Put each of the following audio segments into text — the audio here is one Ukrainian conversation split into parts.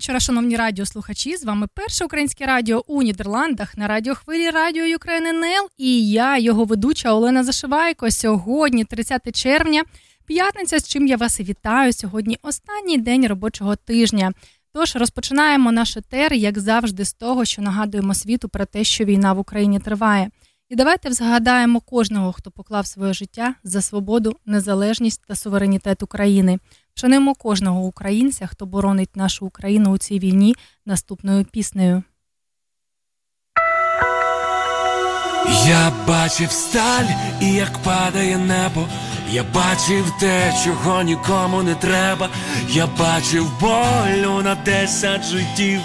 Вечора, шановні радіослухачі. З вами перше українське радіо у Нідерландах на радіохвилі Радіо Україн НЛ і я, його ведуча Олена Зашивайко. Сьогодні, 30 червня, п'ятниця, з чим я вас і вітаю. Сьогодні останній день робочого тижня. Тож розпочинаємо наш етер, як завжди, з того, що нагадуємо світу про те, що війна в Україні триває. І давайте згадаємо кожного, хто поклав своє життя за свободу, незалежність та суверенітет України. Вшануємо кожного українця, хто боронить нашу Україну у цій війні наступною піснею. Я бачив сталь і як падає небо. Я бачив те, чого нікому не треба. Я бачив болю на десять життів.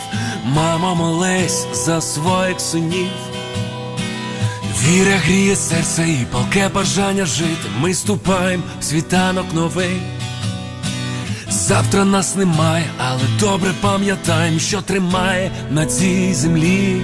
Мамо, молись за своїх синів. Віра гріє серце і палке бажання жити. Ми ступаємо в світанок новий. Завтра нас немає, але добре пам'ятаємо, що тримає на цій землі.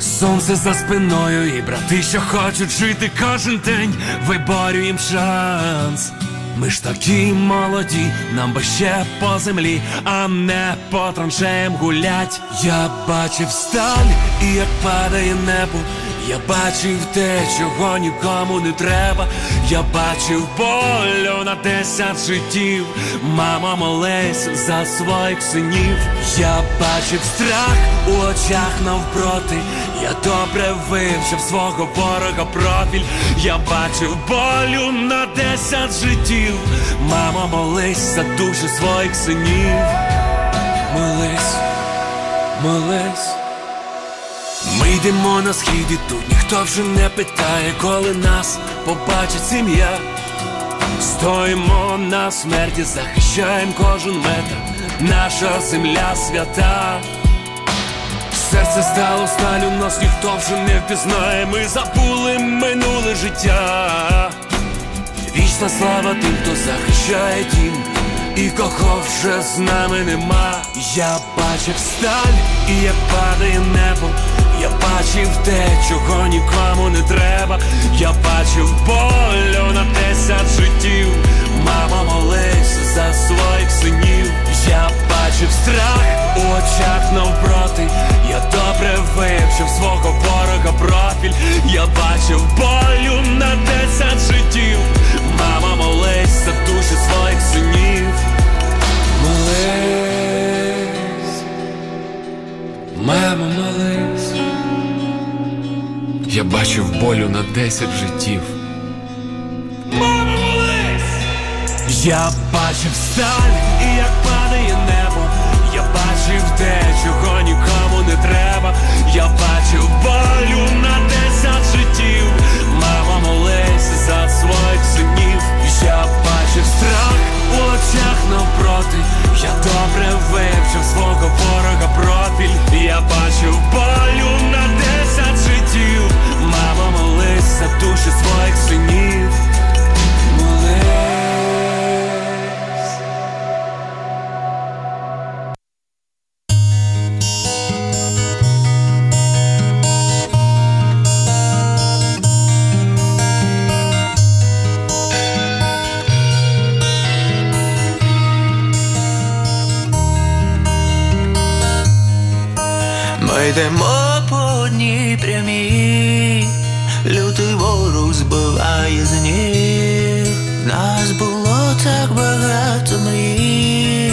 Сонце за спиною, і брати, що хочуть жити кожен день, виборюєм шанс. Ми ж такі молоді, нам би ще по землі, а не по траншеям гулять. Я бачив сталь, і як падає небо. Я бачив те, чого нікому не треба. Я бачив болю на десять життів. Мама молись за своїх синів. Я бачив страх у очах навпроти. Я добре вивчив свого ворога профіль. Я бачив болю на десять життів. Мама молись за душі своїх синів. Молись, молись. Ми йдемо на схід і тут ніхто вже не питає, коли нас побачить сім'я. Стоїмо на смерті, захищаємо кожен метр, наша земля свята. Серце стало сталю, нас ніхто вже не впізнає, ми забули минуле життя. Вічна слава тим, хто захищає дім, і кого вже з нами нема. Я бачив сталь, і як падає небо. Я бачив те, чого нікому не треба. Я бачив болю на десять життів. Мама молись за своїх синів. Я бачив страх у очах навпроти. Я добре вивчив свого ворога профіль. Я бачив болю на десять життів. Мама молись за душі своїх синів. Молись, мама молись. Я бачив болю на десять життів. Мама молись! Я бачив сталь і як падає небо. Я бачив те, чого нікому не треба. Я бачив болю на десять життів. Мама молись за своїх синів. Я бачив страх у очах навпроти. Я добре вивчив свого ворога профіль. Я бачив болю на десять життів. Мама молись душі своїх синів. Йдемо по одній прямій, лютий ворог збиває з ніг. Нас було так багато мрій,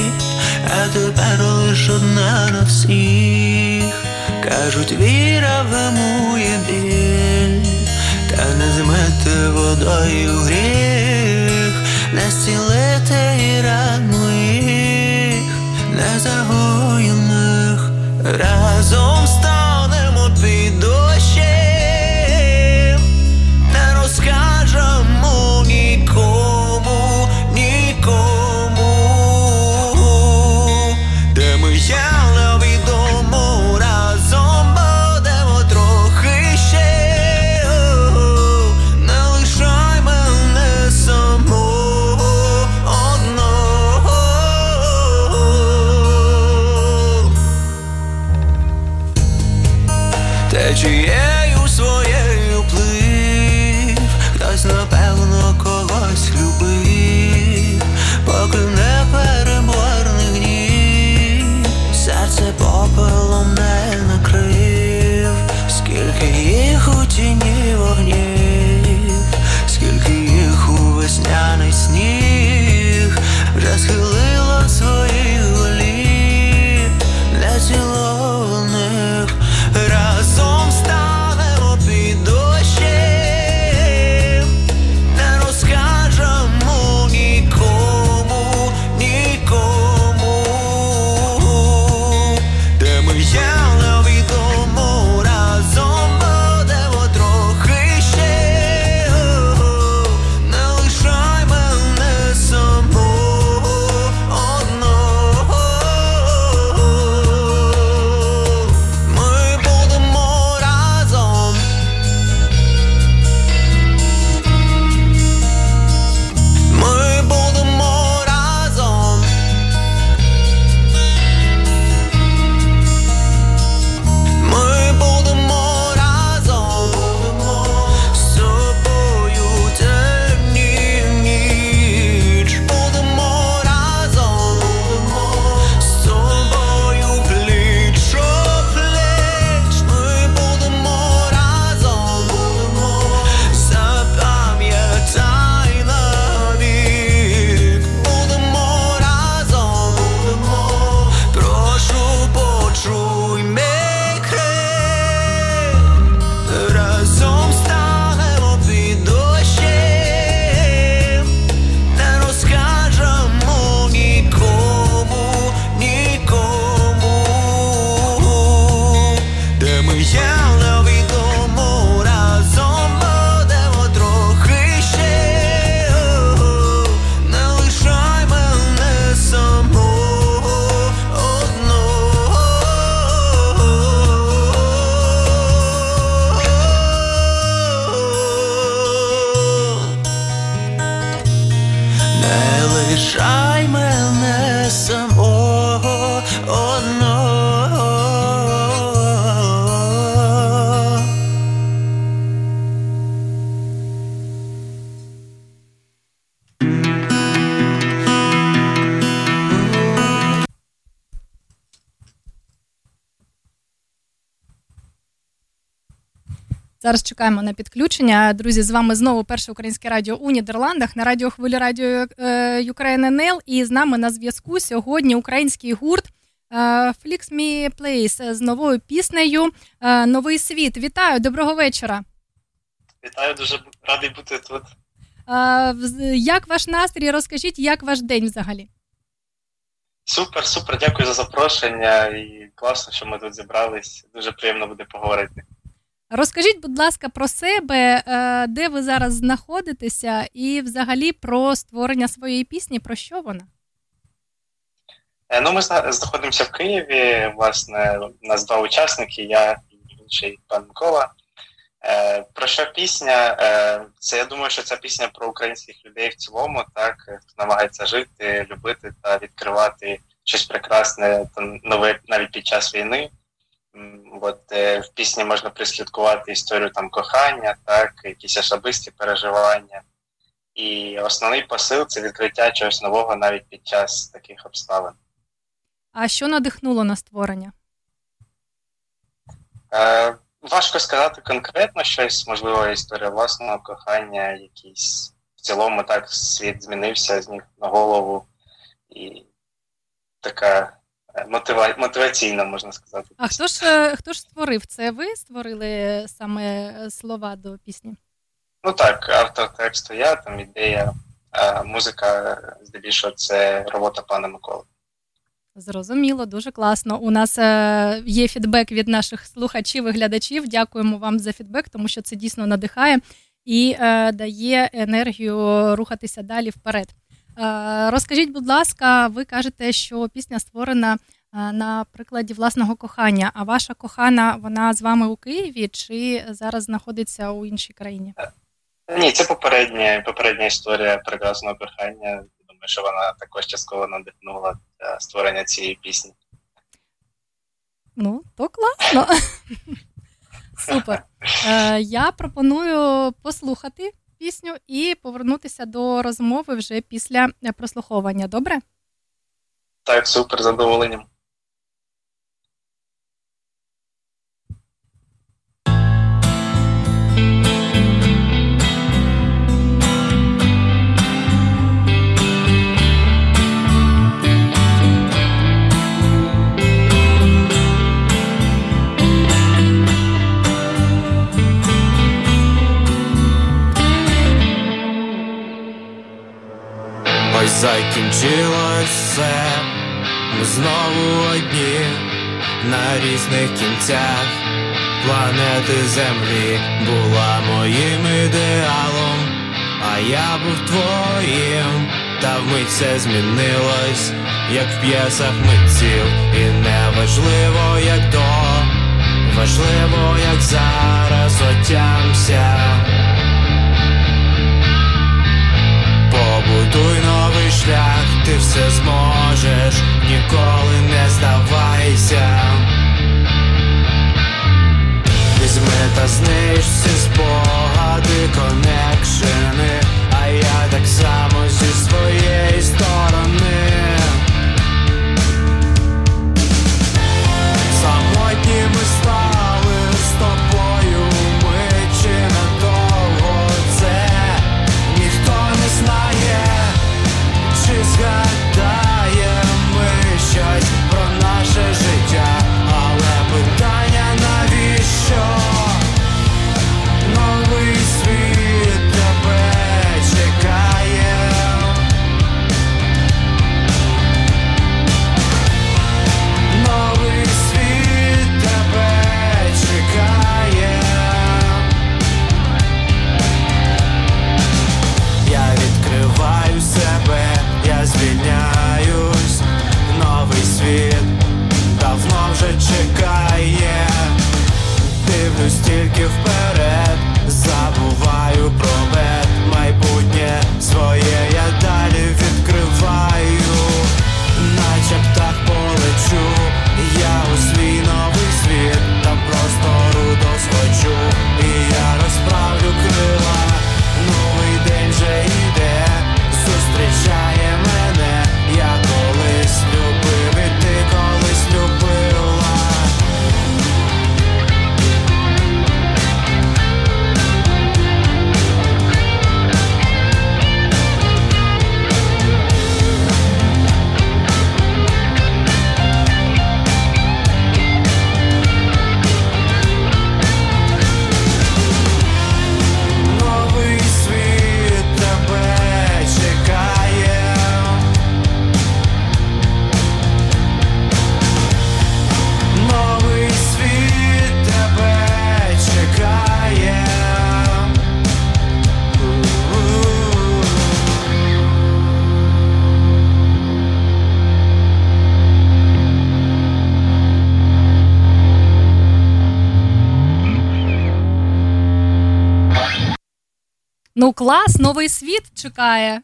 а тепер лиш одна на всіх. Кажуть, віра вгамує біль, та не змити водою гріх, не зцілити чекаємо на підключення. Друзі, з вами знову перше українське радіо у Нідерландах на радіо хвилі радіо е, Ukraine НЛ. І з нами на зв'язку сьогодні український гурт е, Flix Me Place з новою піснею е, Новий світ. Вітаю, доброго вечора. Вітаю, дуже радий бути тут. Як ваш настрій? Розкажіть, як ваш день взагалі? Супер, супер, дякую за запрошення і класно, що ми тут зібрались. Дуже приємно буде поговорити. Розкажіть, будь ласка, про себе, е, де ви зараз знаходитеся, і взагалі про створення своєї пісні. Про що вона? Е, Ну, ми зна- знаходимося в Києві. Власне, у нас два учасники, я і інший пан Микола. Е, Про що пісня? Це я думаю, що це пісня про українських людей в цілому, так хто намагається жити, любити та відкривати щось прекрасне та нове навіть під час війни. От е, в пісні можна прислідкувати історію там кохання, так, якісь особисті переживання. І основний посил це відкриття чогось нового навіть під час таких обставин. А що надихнуло на створення? Е, Важко сказати конкретно щось, можливо, історія власного кохання, якийсь в цілому так світ змінився з ніг на голову, і така мотива... мотиваційна, можна сказати. А хто ж хто ж створив це? Ви створили саме слова до пісні? Ну так, автор тексту я, там ідея, а музика здебільшого це робота пана Миколи. Зрозуміло, дуже класно. У нас е, є фідбек від наших слухачів і глядачів. Дякуємо вам за фідбек, тому що це дійсно надихає і е, дає енергію рухатися далі вперед. Е, розкажіть, будь ласка, ви кажете, що пісня створена е, на прикладі власного кохання. А ваша кохана вона з вами у Києві чи зараз знаходиться у іншій країні? Ні, це попередня, попередня історія прекрасного кохання. Думаю, що вона також частково надихнула для створення цієї пісні. Ну, то класно. Супер. Е, Я пропоную послухати пісню і повернутися до розмови вже після е, прослуховування. Добре? Так, супер, задоволенням. Закінчилось все, ми знову одні на різних кінцях. Планети Землі була моїм ідеалом, а я був твоїм, та вмить все змінилось, як в п'єсах митців, і не важливо, як до, важливо, як зараз отямся. Побудуй новий шлях, ти все зможеш, ніколи не здавайся. Візьми та знищ всі спогади, конекшени, а я так само зі своєї сторони. Ну, клас, новий світ чекає.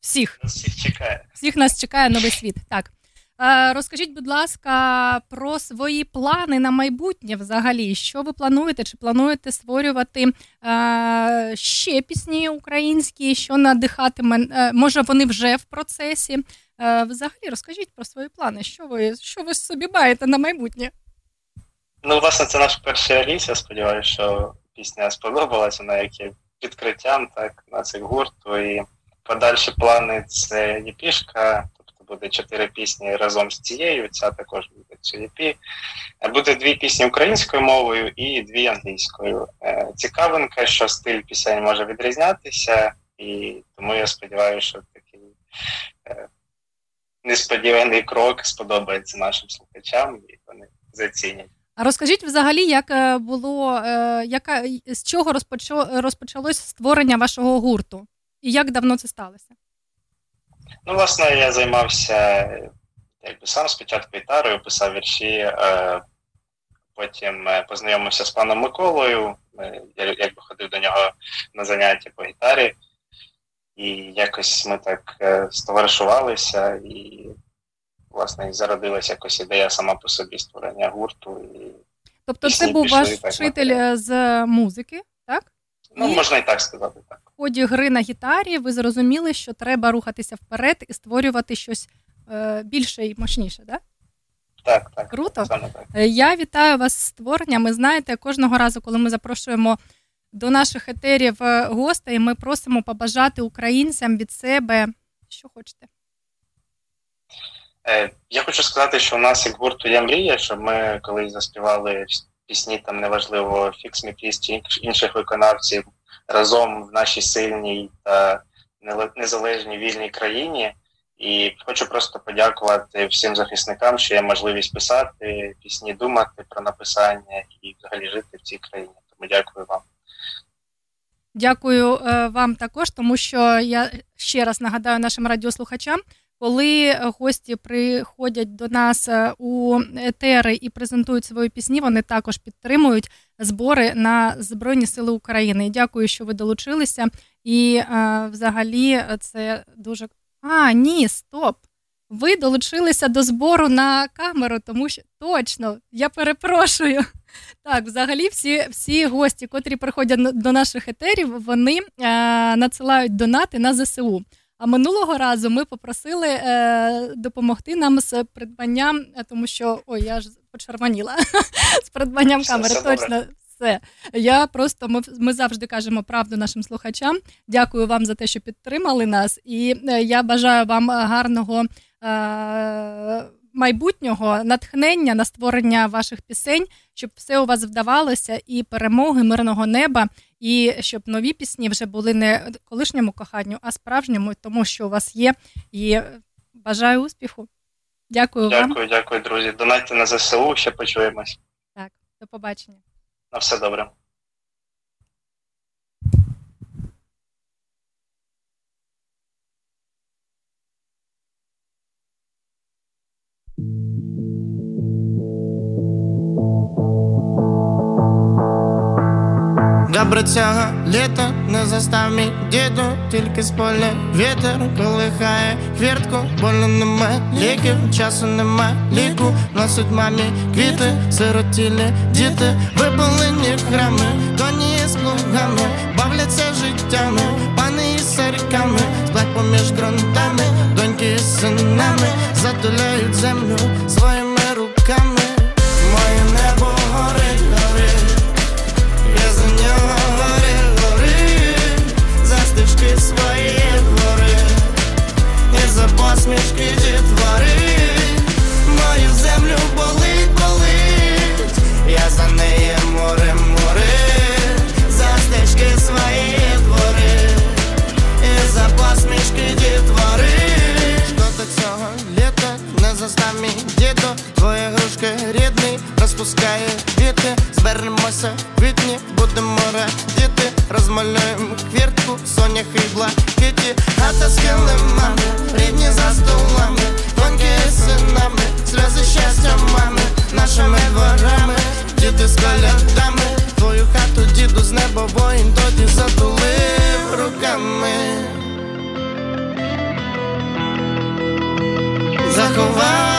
Всіх. Нас всіх чекає. Всіх нас чекає новий світ. Так. Е, розкажіть, будь ласка, про свої плани на майбутнє взагалі. Що ви плануєте? Чи плануєте створювати е, ще пісні українські, що надихатиме? Е, може, вони вже в процесі? Взагалі, розкажіть про свої плани. Що ви, що ви собі маєте на майбутнє? Ну, власне, це наш перший реліз. Я сподіваюся, що пісня сподобалася, вона як є відкриттям, так, на цих гурту. І подальші плани це єпішка, тобто буде чотири пісні разом з цією. Ця також буде цю єпі. Буде дві пісні українською мовою і дві англійською. Е, цікавинка, що стиль пісень може відрізнятися, і тому я сподіваюся, що такий е, несподіваний крок сподобається нашим слухачам, і вони зацінять. А розкажіть взагалі, як е, було, яка з чого розпочало, розпочалось створення вашого гурту? І як давно це сталося? Ну, власне, я займався якби сам спочатку гітарою, писав вірші, Потім е, познайомився з паном Миколою. Я якби ходив до нього на заняття по гітарі, і якось ми так е, стоваришувалися, і, власне, і зародилася якось ідея сама по собі створення гурту. І Тобто це був ваш вчитель е, з музики, так? Ну, і можна і так сказати, так. В ході гри на гітарі ви зрозуміли, що треба рухатися вперед і створювати щось е, більше і мощніше, так? Так, так. Круто. Саме так. Е, я вітаю вас з створенням. Ви знаєте, кожного разу, коли ми запрошуємо до наших етерів е, гостей, ми просимо побажати українцям від себе. Що хочете? Е, я хочу сказати, що у нас як гурту є мрія, що ми коли заспівали пісні, там неважливо фікс Мікліс чи інших виконавців разом в нашій сильній та незалежній вільній країні. І хочу просто подякувати всім захисникам, що є можливість писати пісні, думати про написання і взагалі жити в цій країні. Тому дякую вам. Дякую е, вам також, тому що я ще раз нагадаю нашим радіослухачам, коли гості приходять до нас е, у етери і презентують свої пісні, вони також підтримують збори на Збройні Сили України. Дякую, що ви долучилися. І е, взагалі це дуже а, ні, стоп. Ви долучилися до збору на камеру, тому що точно, я перепрошую. Так, взагалі, всі всі гості, котрі приходять до наших етерів, вони е, надсилають донати на ЗСУ. А минулого разу ми попросили е, допомогти нам з придбанням, е, тому що ой, я ж почервоніла з придбанням камери. Все, точно точно все. Я просто ми ми завжди кажемо правду нашим слухачам. Дякую вам за те, що підтримали нас, і е, я бажаю вам гарного. Е- Майбутнього натхнення на створення ваших пісень, щоб все у вас вдавалося, і перемоги, мирного неба, і щоб нові пісні вже були не колишньому коханню, а справжньому, тому що у вас є. І бажаю успіху. Дякую, дякую вам. Дякую, дякую, друзі. Донайте на ЗСУ, ще почуємось. Так, до побачення. На все добре. Добре цього літа не застав мій діду, тільки з поля. Вітер колихає хвіртку, больно нема ліків, часу нема ліку, носить мамі квіти, сиротілі діти, випалені грами, коні з плугами, бавляться життями, пани із сарками, сплать поміж ґрунтами, доньки із синами, затуляють землю своїми за посмішки дітвори, мою землю болить, болить, я за неї море, море, за стежки свої двори, і за посмішки дітвори, що до цього застав мій діду, твоя грушка рідний, розпускає квіти, зберемося в квітні, будемо радіти, розмалюємо квіртку, соняхи і блакиті, хата з килимами, рідні за столами, з синами, сльози щастя мами, нашими дворами, діти з колядами, твою хату, діду з неба воїн тоді затулив руками. go out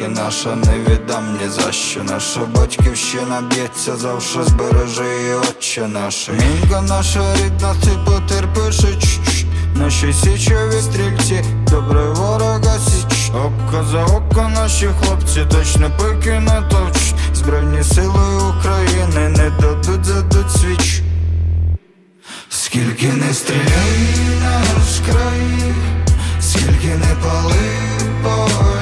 І наша не віддам ні за що. Наша батьківщина б'ється завше збережи і отче наші Мінка наша рідна, ти потерпиши Наші січові стрільці, добре ворога січ. Око за око наші хлопці, точно пики натовч Збройні сили України не дадуть задуть свіч. Скільки не стріляй наш край, скільки не пали по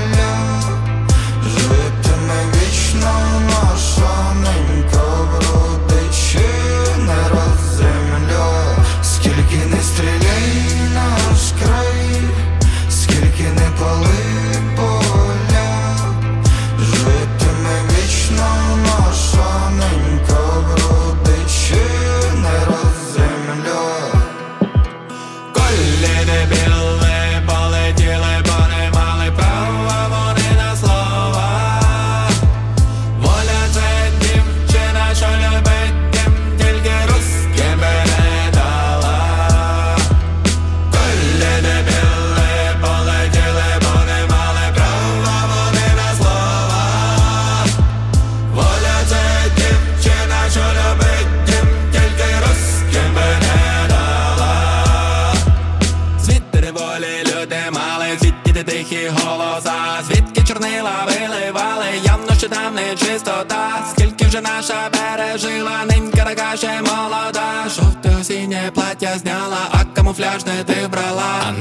наша пережила, ненька така ще молода, Жовте синє плаття зняла, а камуфляжне ти брала.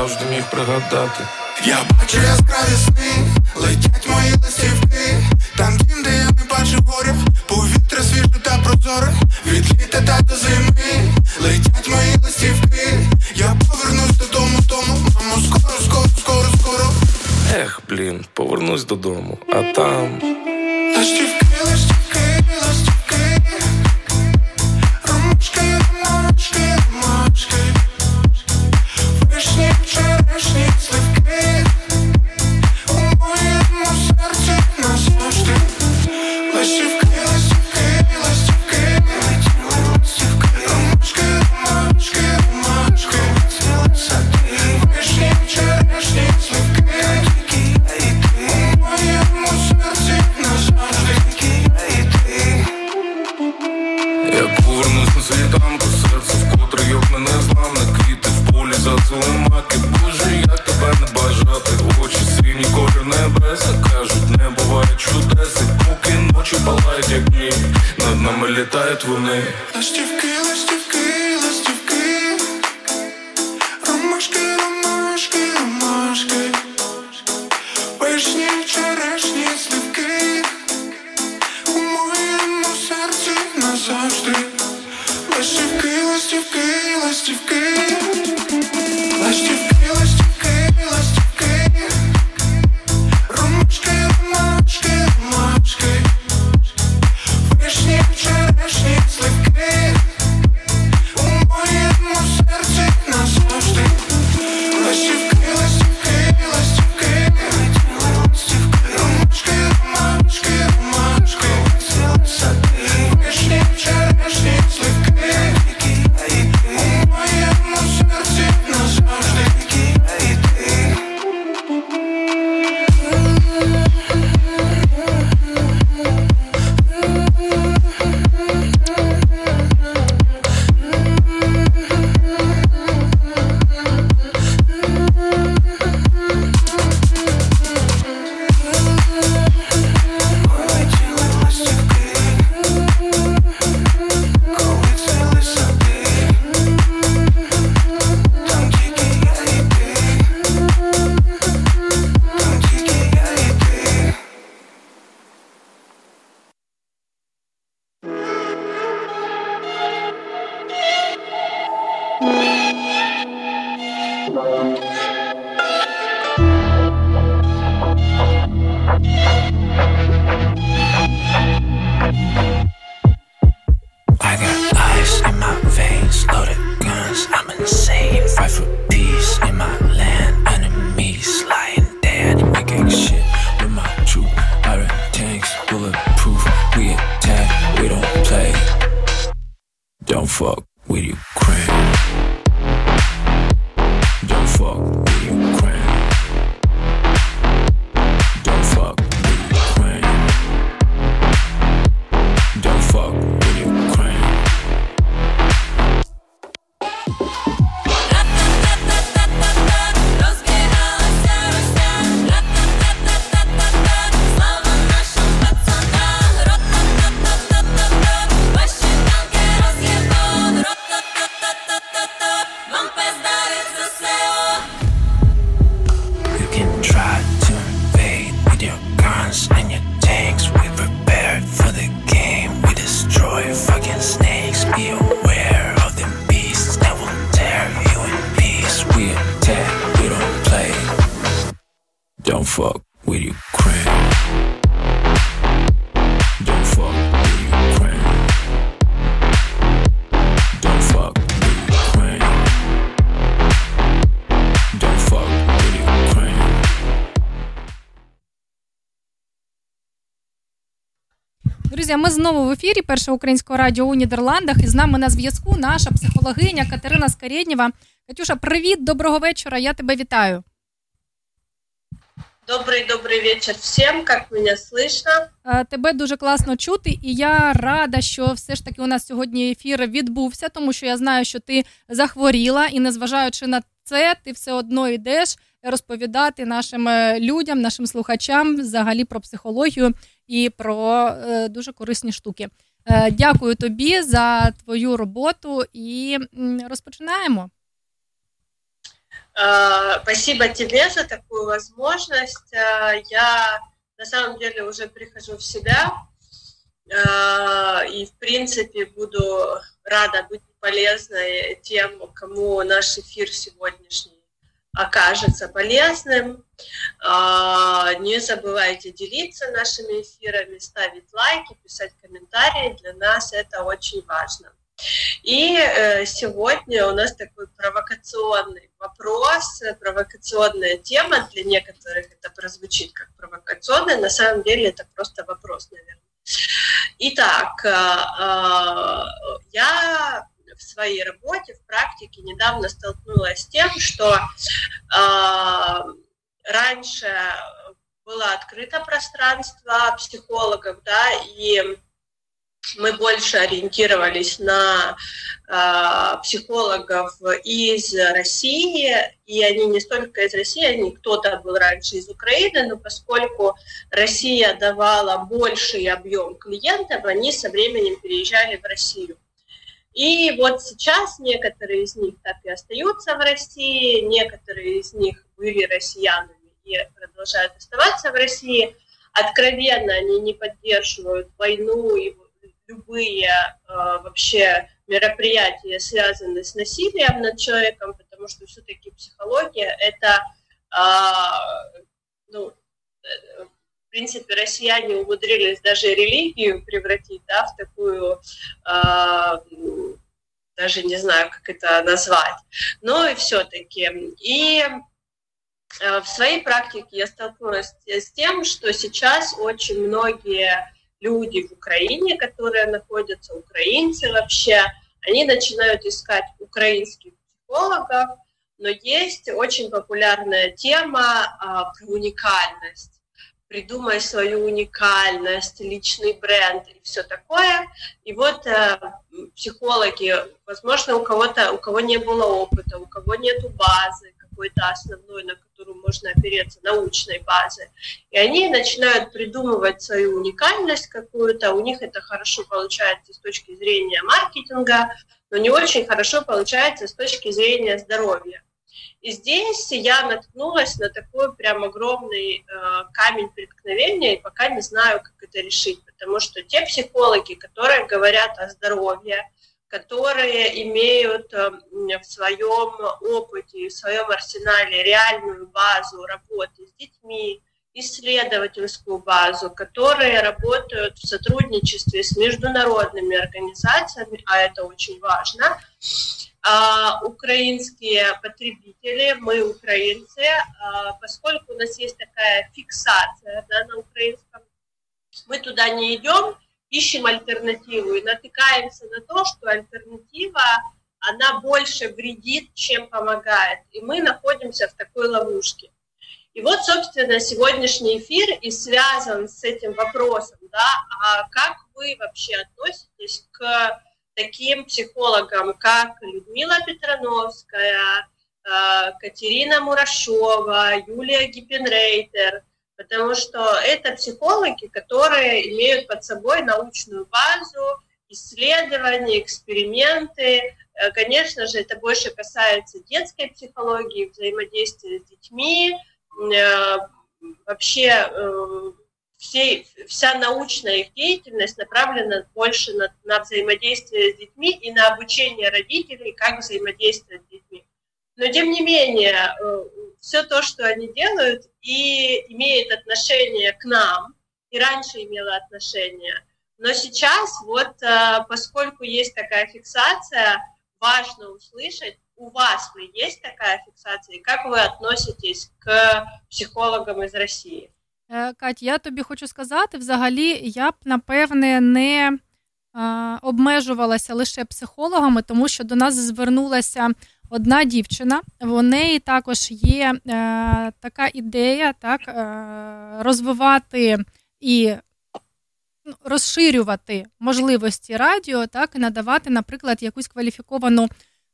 Завжди міг пригадати. Я бачу яскраві сни, летять мої листівки, там дім, де я не бачу горя, повітря свіже та прозоре, від літа та до зими, летять мої листівки, я повернусь додому, тому, мамо, скоро, скоро, скоро, скоро. Ех, блін, повернусь додому, а там. Листівки, листівки, Друзі, ми знову в ефірі Першого українського радіо у Нідерландах. І з нами на зв'язку наша психологиня Катерина Скарєднєва. Катюша, привіт, доброго вечора. Я тебе вітаю. Добрый добрый вечер всем, как меня слышно? Е, Тебе дуже класно чути, і я рада, що все ж таки у нас сьогодні ефір відбувся, тому що я знаю, що ти захворіла, і незважаючи на це, ти все одно йдеш розповідати нашим е, людям, нашим слухачам взагалі про психологію і про е, дуже корисні штуки. Е, Дякую тобі за твою роботу і м, розпочинаємо. Э, Спасибо тебе за такую возможность. Э, Я на самом деле уже прихожу в себя э, и, в принципе, буду рада быть полезной тем, кому наш эфир сегодняшний окажется полезным. А, Не забывайте делиться нашими эфирами, ставить лайки, писать комментарии. Для нас это очень важно. И э, сегодня у нас такой провокационный вопрос, провокационная тема. Для некоторых это прозвучит как провокационная, на самом деле это просто вопрос, наверное. Итак, э, э, я в своей работе, в практике недавно столкнулась с тем, что э, раньше было открыто пространство психологов, да, и мы больше ориентировались на э, психологов из России, и они не столько из России, они кто-то был раньше из Украины, но поскольку Россия давала больший объем клиентов, они со временем переезжали в Россию. И вот сейчас некоторые из них так и остаются в России, некоторые из них были россиянами и продолжают оставаться в России. Откровенно они не поддерживают войну и любые э, вообще мероприятия, связанные с насилием над человеком, потому что все-таки психология это, э, ну, э, в принципе, россияне умудрились даже религию превратить, да, в такую, э, даже не знаю, как это назвать, но и все-таки. И э, в своей практике я столкнулась с тем, что сейчас очень многие люди в Украине, которые находятся, украинцы вообще, они начинают искать украинских психологов, но есть очень популярная тема а, про уникальность. Придумай свою уникальность, личный бренд и все такое. И вот э, психологи, возможно, у кого-то, у кого не было опыта, у кого нету базы какой-то основной, на которую можно опереться, научной базы, и они начинают придумывать свою уникальность какую-то, у них это хорошо получается с точки зрения маркетинга, но не очень хорошо получается с точки зрения здоровья. И здесь я наткнулась на такой прям огромный э, камень преткновения, и пока не знаю, как это решить, потому что те психологи, которые говорят о здоровье, которые имеют э, в своем опыте, в своем арсенале реальную базу работы с детьми, исследовательскую базу, которые работают в сотрудничестве с международными организациями, а это очень важно. А, украинские потребители, мы украинцы, а, поскольку у нас есть такая фиксация да, на украинском, мы туда не идем, ищем альтернативу и натыкаемся на то, что альтернатива, она больше вредит, чем помогает. И мы находимся в такой ловушке. И вот, собственно, сегодняшний эфир и связан с этим вопросом, да, а как вы вообще относитесь к таким психологам, как Людмила Петрановская, э, Катерина Мурашова, Юлия Гиппенрейтер, потому что это психологи, которые имеют под собой научную базу, исследования, эксперименты. Э, Конечно же, это больше касается детской психологии, взаимодействия с детьми, вообще э, все, вся научная их деятельность направлена больше на, на взаимодействие с детьми и на обучение родителей, как взаимодействовать с детьми. Но тем не менее, все то, что они делают, и имеет отношение к нам, и раньше имело отношение. Но сейчас, вот э, поскольку есть такая фиксация, важно услышать, у вас ли есть такая фиксация, и как вы относитесь к психологам из России? Е, Кать, я тобі хочу сказати, взагалі, я б напевне не е, обмежувалася лише психологами, тому що до нас звернулася одна дівчина. В неї також є е, така ідея, так, розвивати і ну, розширювати можливості радіо, так, і надавати, наприклад, якусь кваліфіковану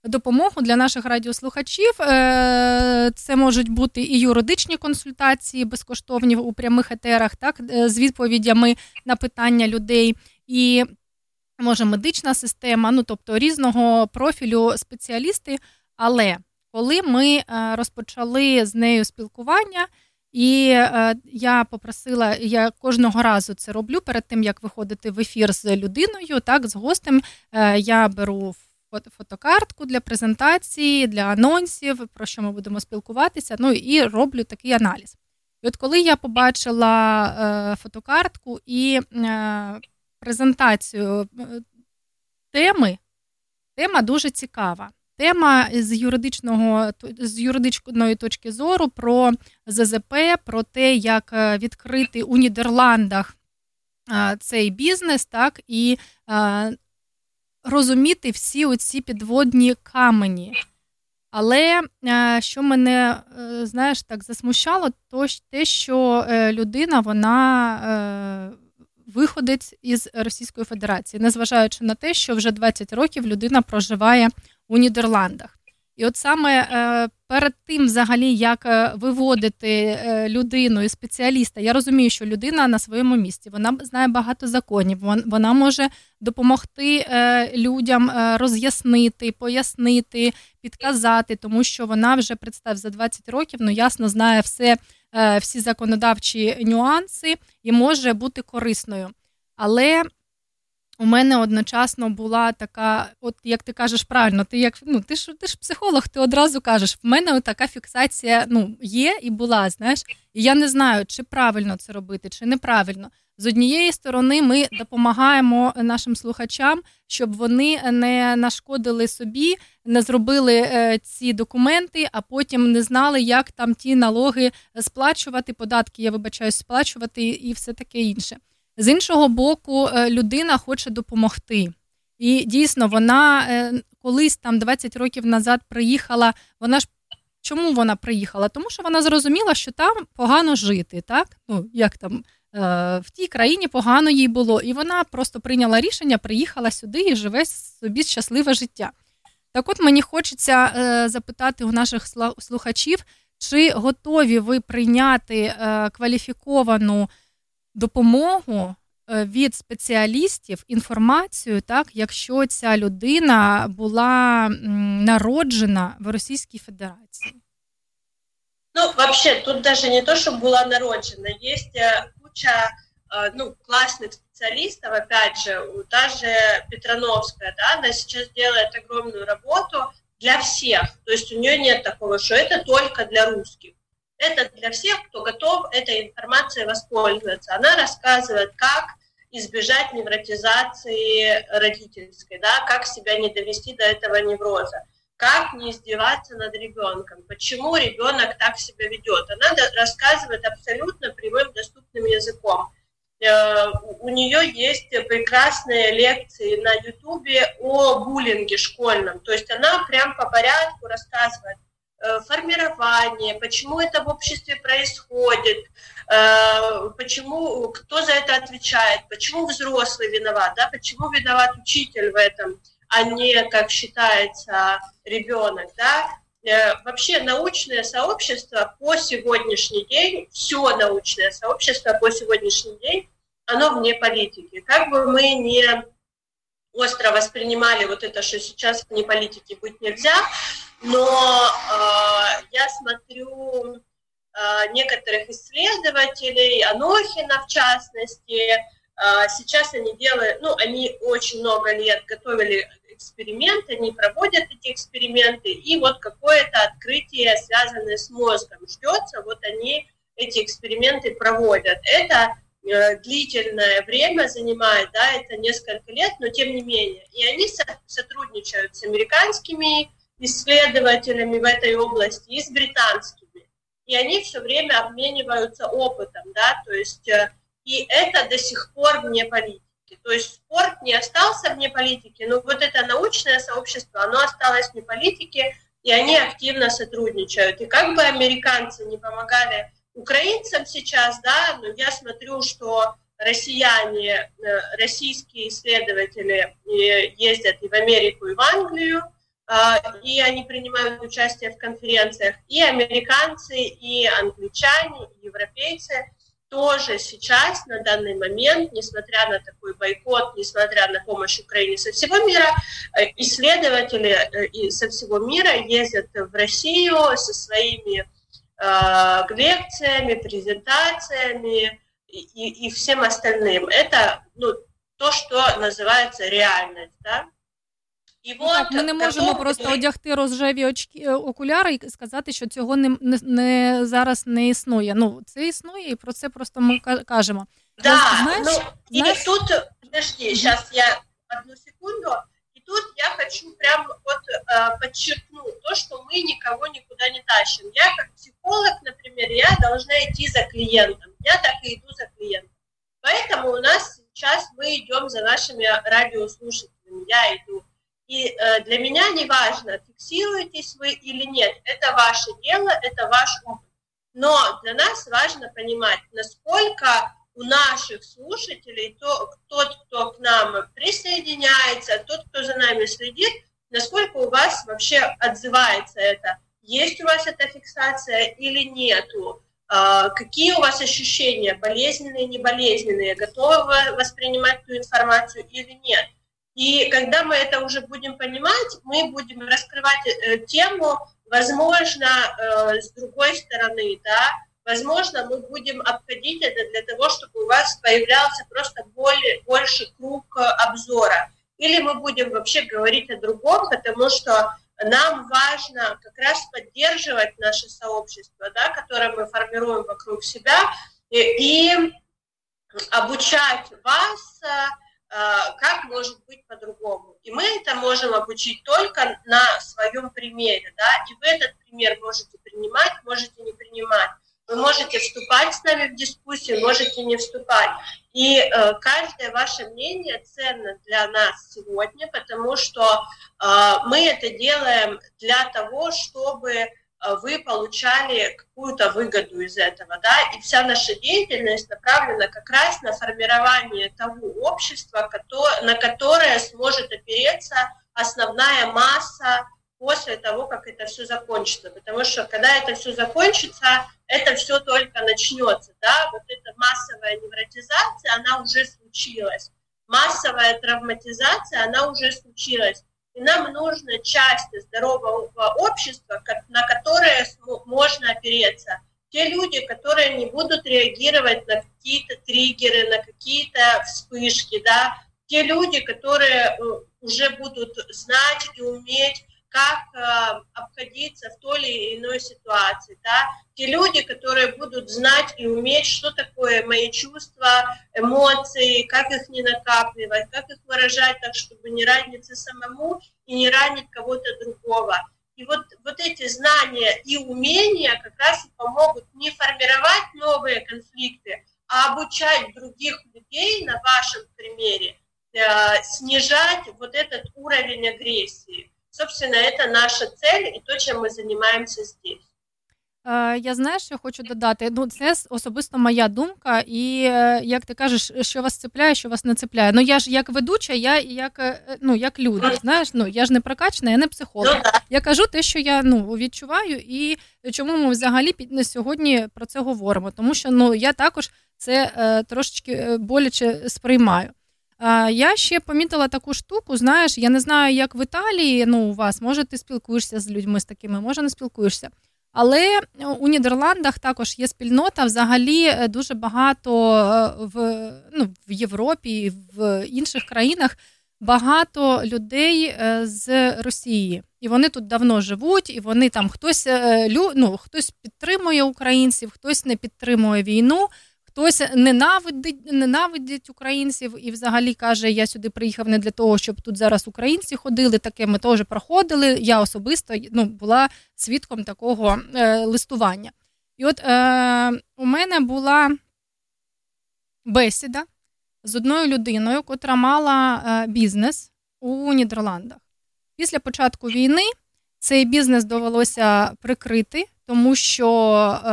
допомогу для наших радіослухачів. Е, Це можуть бути і юридичні консультації безкоштовні у прямих етерах, так, е, з відповідями на питання людей. І може медична система, ну тобто різного профілю спеціалісти. Але коли ми розпочали з нею спілкування, і е, я попросила, я кожного разу це роблю перед тим, як виходити в ефір з людиною, так, з гостем, е, я беру фотокартку для презентації, для анонсів, про що ми будемо спілкуватися. Ну і роблю такий аналіз. І от коли я побачила е, фотокартку і е, презентацію е, теми, тема дуже цікава. Тема з юридичного з юридичної точки зору про ЗЗП, про те, як відкрити у Нідерландах цей бізнес, так і розуміти всі оці підводні камені. Але що мене, знаєш, так засмущало, то те, що людина вона виходить із Російської Федерації, незважаючи на те, що вже 20 років людина проживає у Нідерландах. І от саме е, перед тим, взагалі, як е, виводити е, людину і спеціаліста, я розумію, що людина на своєму місці вона знає багато законів, вона може допомогти людям роз'яснити, пояснити, підказати, тому що вона вже представ за 20 років, ну ясно знає все, всі законодавчі нюанси і може бути корисною. Але у мене одночасно була така, от як ти кажеш правильно, ти як ну ти ж ти ж психолог, ти одразу кажеш, в мене така фіксація ну, є і була, знаєш, і я не знаю, чи правильно це робити, чи неправильно. З однієї сторони, ми допомагаємо нашим слухачам, щоб вони не нашкодили собі, не зробили е, ці документи, а потім не знали, як там ті налоги сплачувати, податки я вибачаюсь, сплачувати і все таке інше. З іншого боку, е, людина хоче допомогти. І дійсно, вона е, колись там 20 років назад приїхала. Вона ж чому вона приїхала? Тому що вона зрозуміла, що там погано жити, так? Ну, як там е, в тій країні погано їй було. І вона просто прийняла рішення, приїхала сюди і живе собі щасливе життя. Так от мені хочеться запитати у наших слухачів, чи готові ви прийняти кваліфіковану допомогу е, від спеціалістів інформацію, так, якщо ця людина була народжена в Російській Федерації? Ну, вообще, тут даже не то, чтобы была народжена. Есть э, куча э, ну, классных специалистов, опять же, та же Петрановская, да, она сейчас делает огромную работу для всех. То есть у нее нет такого, что это только для русских. Это для всех, кто готов этой информацией воспользоваться. Она рассказывает, как избежать невротизации родительской, да, как себя не довести до этого невроза, как не издеваться над ребенком, почему ребенок так себя ведет. Она рассказывает абсолютно прямым доступным языком. Э, у нее есть прекрасные лекции на Ютубе о буллинге школьном. То есть она прям по порядку рассказывает, формирование, почему это в обществе происходит, э, почему, кто за это отвечает, почему взрослый виноват, да, почему виноват учитель в этом, а не, как считается, ребенок, да. Э, вообще научное сообщество по сегодняшний день, все научное сообщество по сегодняшний день, оно вне политики. Как бы мы не остро воспринимали вот это, что сейчас вне политики быть нельзя, но э, я смотрю э, некоторых исследователей, Анохина в частности, э, сейчас они делают, ну, они очень много лет готовили эксперименты, они проводят эти эксперименты, и вот какое-то открытие, связанное с мозгом, ждется, вот они эти эксперименты проводят. Это э, длительное время занимает, да, это несколько лет, но тем не менее. И они со- сотрудничают с американскими исследователями в этой области и с британскими. И они все время обмениваются опытом, да, то есть э, и это до сих пор вне политики. То есть спорт не остался вне политики, но вот это научное сообщество, оно осталось вне политики, и они активно сотрудничают. И как бы американцы не помогали украинцам сейчас, да, но я смотрю, что россияне, э, российские исследователи э, ездят и в Америку, и в Англию, и они принимают участие в конференциях, и американцы, и англичане, и европейцы. тоже сейчас, на данный момент, несмотря на такой бойкот, несмотря на помощь Украине со всего мира, э, исследователи э, со всего мира ездят в Россию со своими э, лекциями, презентациями и, и всем остальным. Это ну, то, что называется реальность. Да? І ну, так, Ми не можемо просто одягти розжеві очки окуляри і сказати, що цього не, не, не зараз не існує. Ну це існує, і про це просто ми кажемо. Да, знаешь, ну, знаешь... и тут, подожди, сейчас я одну секунду, и тут я хочу прям вот э, подчеркнуть то, что мы никого никуда не тащим. Я как психолог, например, я должна идти за клиентом, я так и иду за клиентом. Поэтому у нас сейчас мы идем за нашими радиослушателями, я иду и э, для меня не важно, фиксируетесь вы или нет, это ваше дело, это ваш опыт. Но для нас важно понимать, насколько у наших слушателей, то, тот, кто к нам присоединяется, тот, кто за нами следит, насколько у вас вообще отзывается это. Есть у вас эта фиксация или нету? А, какие у вас ощущения, болезненные, неболезненные? Готовы вы воспринимать ту информацию или нет? И когда мы это уже будем понимать, мы будем раскрывать э, тему, возможно, э, с другой стороны, да, возможно, мы будем обходить это для того, чтобы у вас появлялся просто более, больше круг э, обзора. Или мы будем вообще говорить о другом, потому что нам важно как раз поддерживать наше сообщество, да, которое мы формируем вокруг себя, и, и обучать вас Э, как может быть по-другому. И мы это можем обучить только на своем примере, да, и вы этот пример можете принимать, можете не принимать. Вы можете вступать с нами в дискуссию, можете не вступать. И э, каждое ваше мнение ценно для нас сегодня, потому что э, мы это делаем для того, чтобы Э, вы получали какую-то выгоду из этого, да, и вся наша деятельность направлена как раз на формирование того общества, на которое сможет опереться основная масса после того, как это все закончится. Потому что когда это все закончится, это все только начнется, да, вот эта массовая невротизация, она уже случилась. Массовая травматизация, она уже случилась. И нам нужно часть здорового общества, на которое можно опереться. Те люди, которые не будут реагировать на какие-то триггеры, на какие-то вспышки, да, те люди, которые э, уже будут знать и уметь как э, обходиться в той или иной ситуации. Да? Те люди, которые будут знать и уметь, что такое мои чувства, эмоции, как их не накапливать, как их выражать так, чтобы не раниться самому и не ранить кого-то другого. И вот, вот эти знания и умения как раз и помогут не формировать новые конфликты, а обучать других людей на вашем примере, э, снижать вот этот уровень агрессии. Собственно, это наша цель і то, чим ми займаємося здесь. Е, я знаю, що я хочу додати. Ну, це особисто моя думка, і е, як ти кажеш, що вас цепляє, що вас не цепляє. Ну я ж як ведуча, я як е, ну як люди. Знаєш, ну я ж не прокачана, я не психолог. Ну, я кажу те, що я ну відчуваю, і чому ми взагалі під сьогодні про це говоримо. Тому що ну я також це е, трошечки боляче сприймаю. Я ще помітила таку штуку. Знаєш, я не знаю, як в Італії ну, у вас, може, ти спілкуєшся з людьми з такими, може не спілкуєшся. Але у Нідерландах також є спільнота. Взагалі е, дуже багато е, в ну, в Європі і в інших країнах багато людей е, з Росії. І вони тут давно живуть, і вони там хтось ну, хтось підтримує українців, хтось не підтримує війну. Хтось ненавидить ненавидить українців і взагалі каже: Я сюди приїхав не для того, щоб тут зараз українці ходили. Таке ми теж проходили. Я особисто ну, була свідком такого е, листування. І от е, у мене була бесіда з одною людиною, котра мала е, бізнес у Нідерландах. Після початку війни цей бізнес довелося прикрити, тому що е,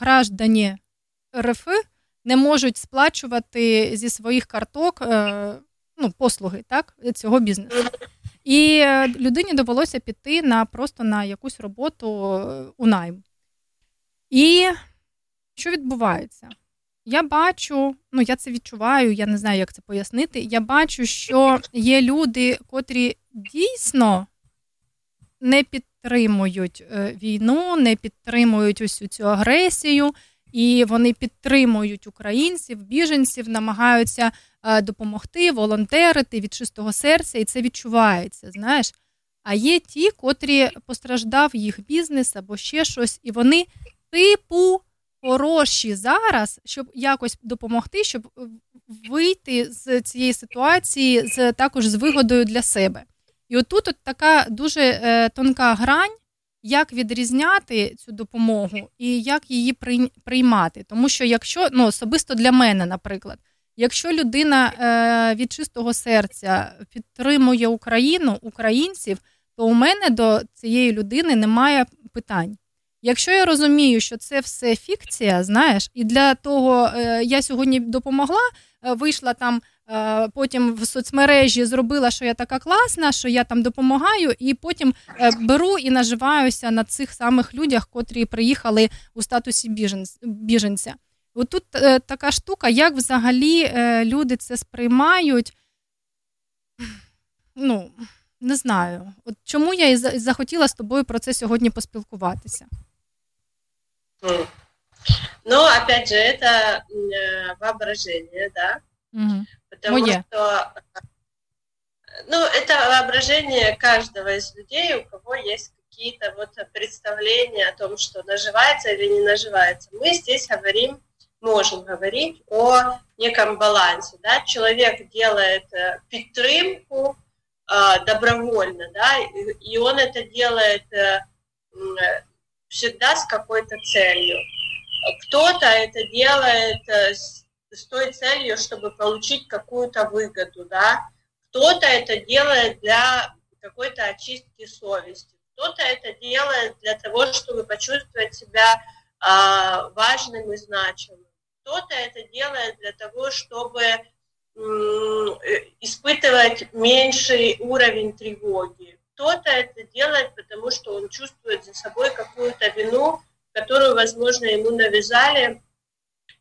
граждані РФ не можуть сплачувати зі своїх карток е, ну, послуги так, цього бізнесу. І е, людині довелося піти на просто на якусь роботу е, у найм. І що відбувається? я бачу, ну я це відчуваю, я не знаю, як це пояснити. Я бачу, що є люди, котрі дійсно не підтримують війну, не підтримують усю цю агресію, і вони підтримують українців, біженців, намагаються е, допомогти, волонтерити від чистого серця, і це відчувається. Знаєш. А є ті, котрі постраждав їх бізнес або ще щось, і вони, типу, хороші зараз, щоб якось допомогти, щоб вийти з цієї ситуації з також з вигодою для себе. І отут от така дуже е, тонка грань, як відрізняти цю допомогу і як її приймати. Тому що, якщо ну особисто для мене, наприклад, якщо людина е, від чистого серця підтримує Україну, українців, то у мене до цієї людини немає питань. Якщо я розумію, що це все фікція, знаєш, і для того е, я сьогодні допомогла, е, вийшла там потім в соцмережі, зробила, що я така класна, що я там допомагаю, і потім е, беру і наживаюся на цих самих людях, котрі приїхали у статусі біженця. Отут е, така штука, як взагалі е, люди це сприймають. Ну, не знаю. От чому я і захотіла з тобою про це сьогодні поспілкуватися. Ну, опять же, это э, воображение, да? Угу. Потому Мое. что ну, это воображение каждого из людей, у кого есть какие-то вот представления о том, что наживается или не наживается. Мы здесь говорим, можем говорить о неком балансе, да, человек делает э, підтримку э, добровольно, да, и он это делает всегда с какой-то целью. Кто-то это делает э, с, с той целью, чтобы получить какую-то выгоду, да. Кто-то это делает для какой-то очистки совести. Кто-то это делает для того, чтобы почувствовать себя э, важным и значимым. Кто-то это делает для того, чтобы э, испытывать меньший уровень тревоги кто-то это делает, потому что он чувствует за собой какую-то вину, которую, возможно, ему навязали,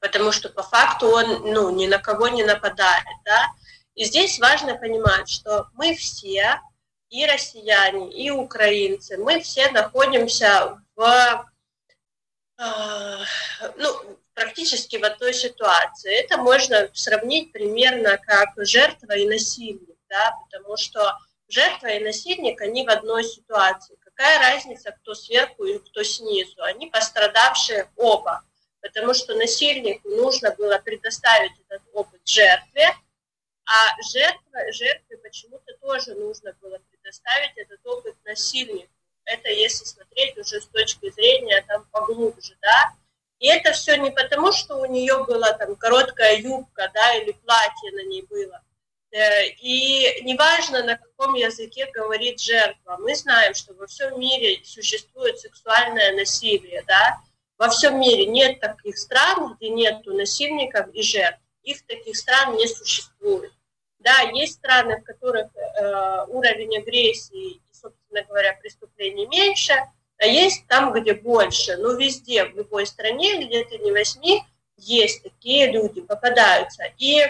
потому что по факту он ну, ни на кого не нападает. Да? И здесь важно понимать, что мы все, и россияне, и украинцы, мы все находимся в э, ну, практически в одной ситуации. Это можно сравнить примерно как жертва и насильник, да, потому что жертва и насильник, они в одной ситуации. Какая разница, кто сверху и кто снизу? Они пострадавшие оба, потому что насильнику нужно было предоставить этот опыт жертве, а жертва, жертве почему-то тоже нужно было предоставить этот опыт насильнику. Это если смотреть уже с точки зрения там поглубже, да. И это все не потому, что у нее была там короткая юбка, да, или платье на ней было, Э, и неважно, на каком языке говорит жертва, мы знаем, что во всем мире существует сексуальное насилие, да, во всем мире нет таких стран, где нет насильников и жертв. Их таких стран не существует. Да, есть страны, в которых э, уровень агрессии и, собственно говоря, преступлений меньше, а есть там, где больше. Но везде, в любой стране, где ты не возьми, есть такие люди, попадаются. И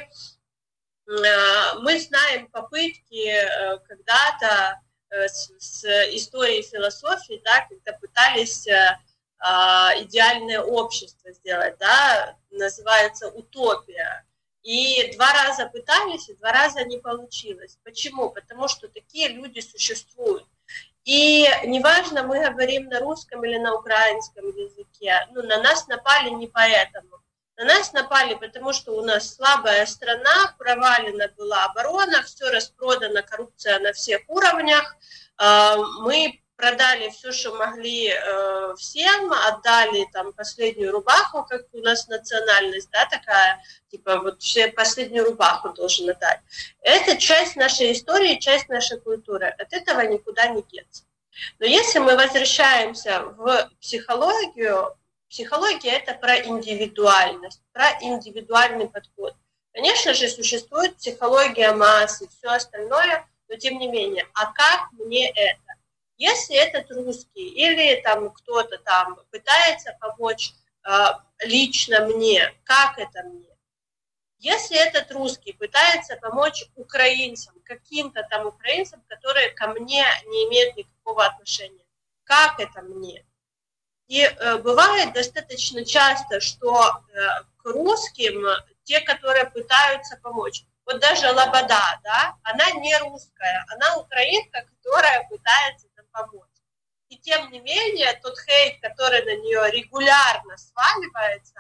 Э, мы знаем попытки э, когда-то э, с, историей философии, да, когда пытались а, идеальное общество сделать, да, называется утопия. И два раза пытались, и два раза не получилось. Почему? Потому что такие люди существуют. И неважно, мы говорим на русском или на украинском языке, ну, на нас напали не поэтому. На нас напали, потому что у нас слабая страна, провалена была оборона, все распродано, коррупция на всех уровнях. А, мы продали все, что могли э, всем, отдали там последнюю рубаху, как у нас национальность, да, такая, типа вот все последнюю рубаху должен отдать. Это часть нашей истории, часть нашей культуры. От этого никуда не деться. Но если мы возвращаемся в психологию, Психология – это про индивидуальность, про индивидуальный подход. Конечно же, существует психология массы, все остальное, но тем не менее, а как мне это? Если этот русский или там кто-то там пытается помочь лично мне, как это мне. Если этот русский пытается помочь украинцам, каким-то там украинцам, которые ко мне не имеют никакого отношения, как это мне? И э, бывает достаточно часто, что э, к русским те, которые пытаются помочь, вот даже Лобода, да, она не русская, она украинка, которая пытается помочь. И тем не менее, тот хейт, который на нее регулярно сваливается,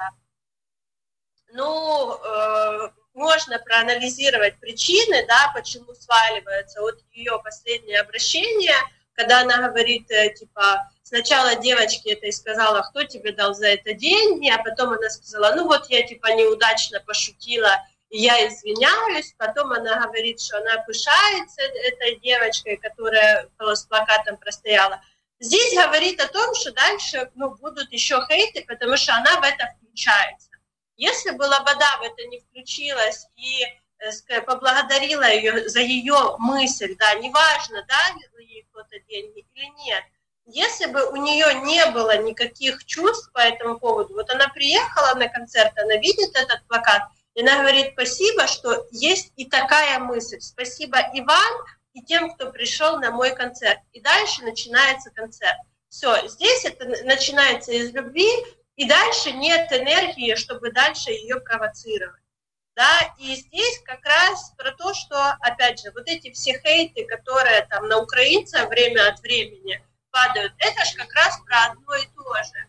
ну, э, можно проанализировать причины, да, почему сваливается. Вот ее последнее обращение, когда она говорит, э, типа, сначала девочке это и сказала, кто тебе дал за это деньги, а потом она сказала, ну вот я, типа, неудачно пошутила, я извиняюсь. Потом она говорит, что она пышается этой девочкой, которая с плакатом простояла. Здесь говорит о том, что дальше ну, будут еще хейты, потому что она в это включается. Если бы Лобода в это не включилась и э, поблагодарила ее за ее мысль, да, неважно, да, ей кто-то деньги или нет, если бы у нее не было никаких чувств по этому поводу, вот она приехала на концерт, она видит этот плакат, и она говорит спасибо, что есть и такая мысль. Спасибо Иван и тем, кто пришел на мой концерт. И дальше начинается концерт. Все, здесь это начинается из любви, и дальше нет энергии, чтобы дальше ее провоцировать. Да, и здесь как раз про то, что, опять же, вот эти все хейты, которые там на украинцев время от времени падают, это же как раз про одно и то же.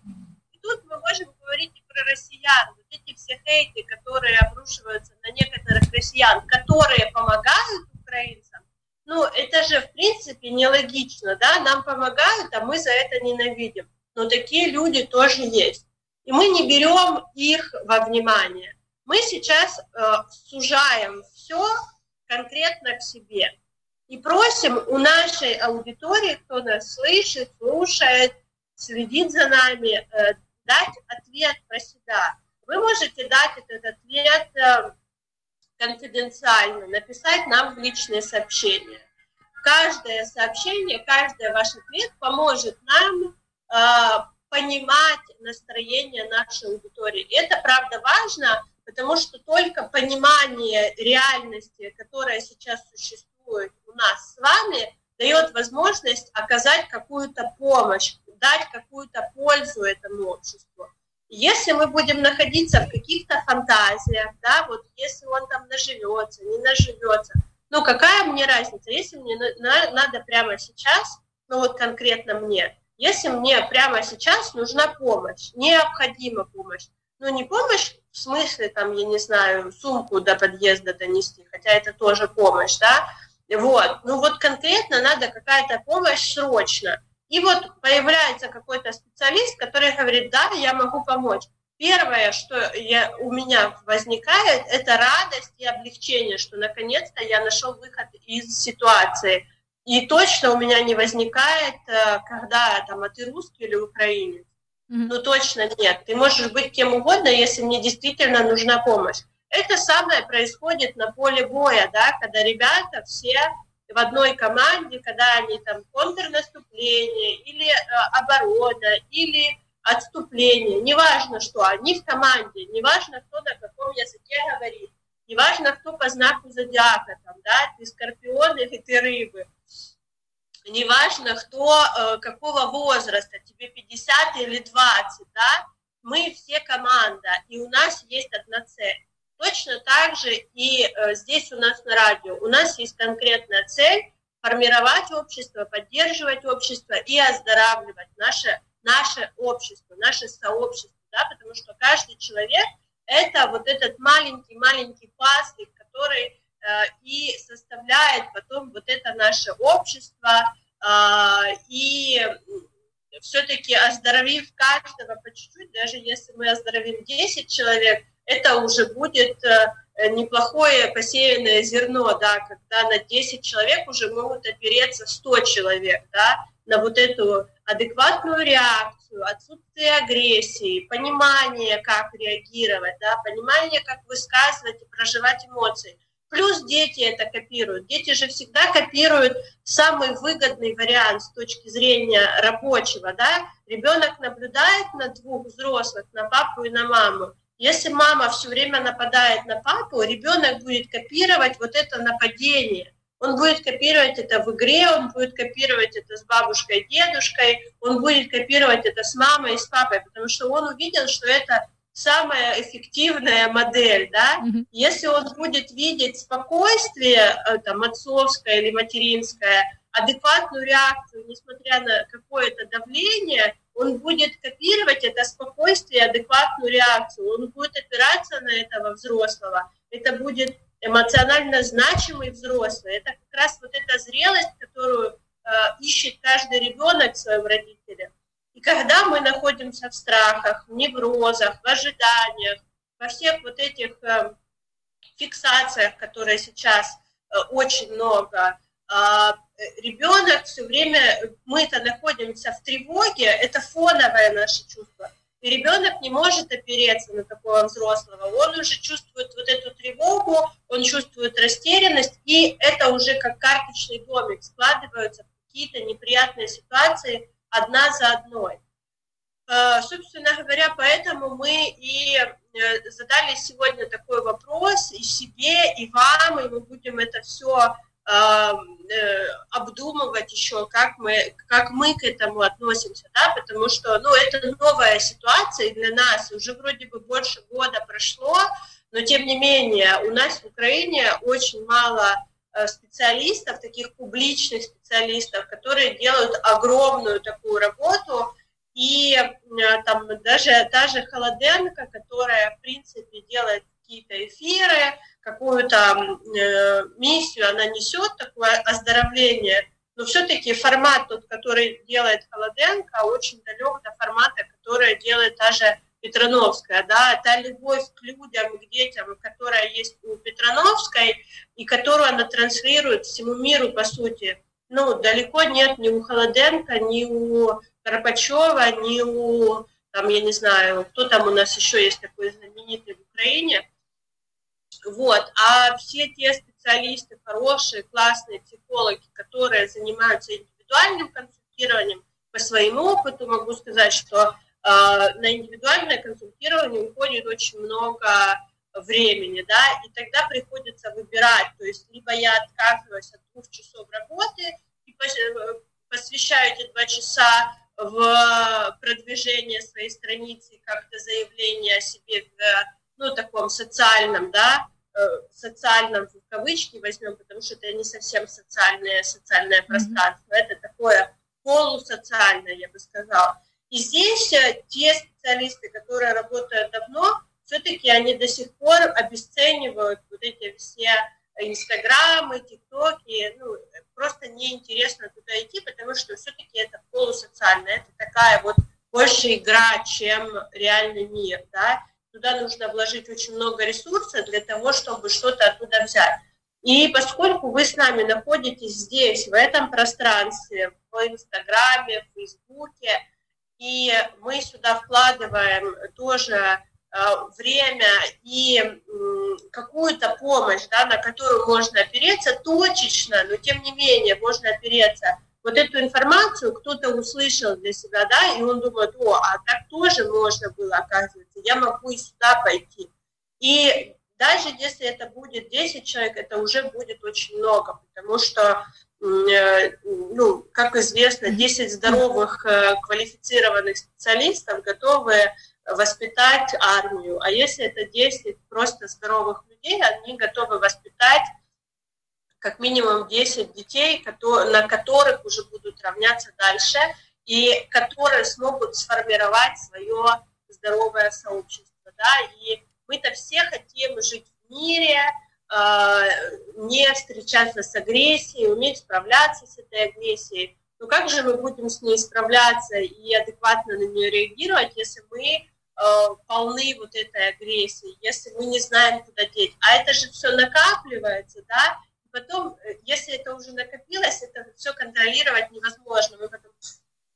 И тут мы можем говорить про россиян. Вот эти все хейты, которые обрушиваются на некоторых россиян, которые помогают украинцам, ну, это же, в принципе, нелогично, да, нам помогают, а мы за это ненавидим. Но такие люди тоже есть и мы не берем их во внимание. Мы сейчас э, сужаем все конкретно к себе и просим у нашей аудитории, кто нас слышит, слушает, следит за нами, э, дать ответ про себя. Вы можете дать этот ответ э, конфиденциально, написать нам в личные сообщения. Каждое сообщение, каждый ваш ответ поможет нам э, понимать настроение нашей аудитории. Это правда важно, потому что только понимание реальности, которая сейчас существует у нас с вами, дает возможность оказать какую-то помощь, дать какую-то пользу этому обществу. Если мы будем находиться в каких-то фантазиях, да, вот если он там наживется, не наживется, ну какая мне разница, если мне надо прямо сейчас, ну вот конкретно мне, если мне прямо сейчас нужна помощь, необходима помощь, ну не помощь в смысле, там, я не знаю, сумку до подъезда донести, хотя это тоже помощь, да, вот, ну вот конкретно надо какая-то помощь срочно. И вот появляется какой-то специалист, который говорит, да, я могу помочь. Первое, что я, у меня возникает, это радость и облегчение, что наконец-то я нашел выход из ситуации. И точно у меня не возникает, э, когда там, а ты русский или украинец. Mm-hmm. Ну точно нет. Ты можешь быть кем угодно, если мне действительно нужна помощь. Это самое происходит на поле боя, да, когда ребята все в одной команде, когда они там контрнаступление или э, оборона, или отступление, неважно что, они в команде, неважно кто на каком языке говорит, неважно кто по знаку зодиака, там, да, ты скорпион или ты рыбы, неважно, кто, э, какого возраста, тебе 50 или 20, да, мы все команда, и у нас есть одна цель. Точно так же и э, здесь у нас на радио. У нас есть конкретная цель формировать общество, поддерживать общество и оздоравливать наше, наше общество, наше сообщество, да, потому что каждый человек – это вот этот маленький-маленький пазлик, который Э, и составляет потом вот это наше общество, а, и все-таки оздоровив каждого по чуть-чуть, даже если мы оздоровим 10 человек, это уже будет э, неплохое посеянное зерно, да, когда на 10 человек уже могут опереться 100 человек, да, на вот эту адекватную реакцию, отсутствие агрессии, понимание, как реагировать, да, понимание, как высказывать и проживать эмоции. Плюс дети это копируют. Дети же всегда копируют самый выгодный вариант с точки зрения рабочего. Да? Ребенок наблюдает на двух взрослых, на папу и на маму. Если мама все время нападает на папу, ребенок будет копировать вот это нападение. Он будет копировать это в игре, он будет копировать это с бабушкой дедушкой, он будет копировать это с мамой и с папой, потому что он увидел, что это самая эффективная модель, да, mm-hmm. если он будет видеть спокойствие, э, там, отцовское или материнское, адекватную реакцию, несмотря на какое-то давление, он будет копировать это спокойствие, адекватную реакцию, он будет опираться на этого взрослого, это будет эмоционально значимый взрослый, это как раз вот эта зрелость, которую э, ищет каждый ребенок в своем родителе. И когда мы находимся в страхах, в неврозах, в ожиданиях, во всех вот этих э, фиксациях, которые сейчас э, очень много, ребенок все время, мы-то находимся в тревоге, это фоновое наше чувство. И ребенок не может опереться на такого взрослого. Он уже чувствует вот эту тревогу, он чувствует растерянность, и это уже как карточный домик складываются какие-то неприятные ситуации, одна за одной. Э, собственно говоря, поэтому мы и э, задали сегодня такой вопрос и себе, и вам, и мы будем это все э, обдумывать еще, как мы, как мы к этому относимся, да, потому что, ну, это новая ситуация для нас, уже вроде бы больше года прошло, но тем не менее у нас в Украине очень мало специалистов, таких публичных специалистов, которые делают огромную такую работу, и там даже та же Холоденко, которая, в принципе, делает какие-то эфиры, какую-то э, миссию она несет, такое оздоровление, но все-таки формат тот, который делает Холоденко, очень далек до формата, который делает та же Петрановская, да, та любовь к людям, к детям, которая есть у Петрановской, и которую она транслирует всему миру, по сути, ну, далеко нет ни у Холоденко, ни у Карпачева, ни у, там, я не знаю, кто там у нас еще есть такой знаменитый в Украине. Вот, а все те специалисты, хорошие, классные психологи, которые занимаются индивидуальным консультированием, по своему опыту могу сказать, что а, на индивидуальное консультирование уходит очень много времени, да, и тогда приходится выбирать, то есть либо я отказываюсь от двух часов работы и посвящаю эти два часа в продвижение своей страницы, как-то заявление о себе в ну, таком социальном, да, э, социальном в кавычки возьмем, потому что это не совсем социальное, социальное пространство, mm-hmm. это такое полусоциальное, я бы сказала. И здесь э, те специалисты, которые работают давно, все-таки они до сих пор обесценивают вот эти все инстаграмы, тиктоки, ну, просто неинтересно туда идти, потому что все-таки это полусоциально, это такая вот больше игра, чем реальный мир, да, туда нужно вложить очень много ресурсов для того, чтобы что-то оттуда взять. И поскольку вы с нами находитесь здесь, в этом пространстве, в Инстаграме, в Фейсбуке, и мы сюда вкладываем тоже э, время и какую-то помощь, да, на которую можно опереться точечно, но тем не менее можно опереться. Вот эту информацию кто-то услышал для себя, да, и он думает, о, а так тоже можно было, оказывается, я могу и сюда пойти. И даже если это будет 10 человек, это уже будет очень много, потому что, э, ну, как известно, 10 здоровых э, квалифицированных специалистов готовы воспитать армию. А если это 10 просто здоровых людей, они готовы воспитать как минимум 10 детей, на которых уже будут равняться дальше, и которые смогут сформировать свое здоровое сообщество. Да? И мы-то все хотим жить в мире, а, не встречаться с агрессией, уметь справляться с этой агрессией. Но как же мы будем с ней справляться и адекватно на нее реагировать, если мы Э, полны вот этой агрессии, если мы не знаем, куда деть. А это же все накапливается, да, потом, э, если это уже накопилось, это все контролировать невозможно, мы потом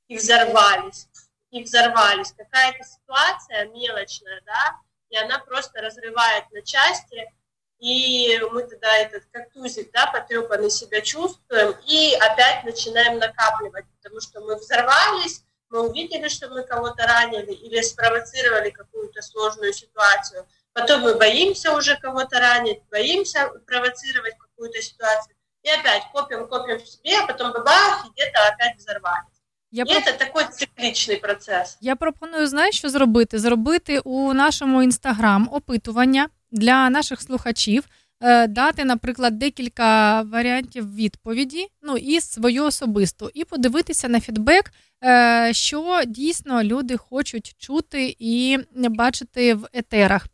и взорвались, и взорвались. Какая-то ситуация мелочная, да, и она просто разрывает на части, и мы тогда этот как да, потрепанный себя чувствуем, и опять начинаем накапливать, потому что мы взорвались, мы увидели, что мы кого-то ранили или спровоцировали какую-то сложную ситуацию, потом мы боимся уже кого-то ранить, боимся провоцировать какую-то ситуацию, и опять копим, копим в себе, а потом бабах, і где-то опять взорвались. Я і це такий циклічний процес. Я пропоную, знаєш, що зробити? Зробити у нашому інстаграм опитування для наших слухачів, е, дати, наприклад, декілька варіантів відповіді, ну і свою особисту, і подивитися на фідбек, е, що дійсно люди хочуть чути і бачити в етерах.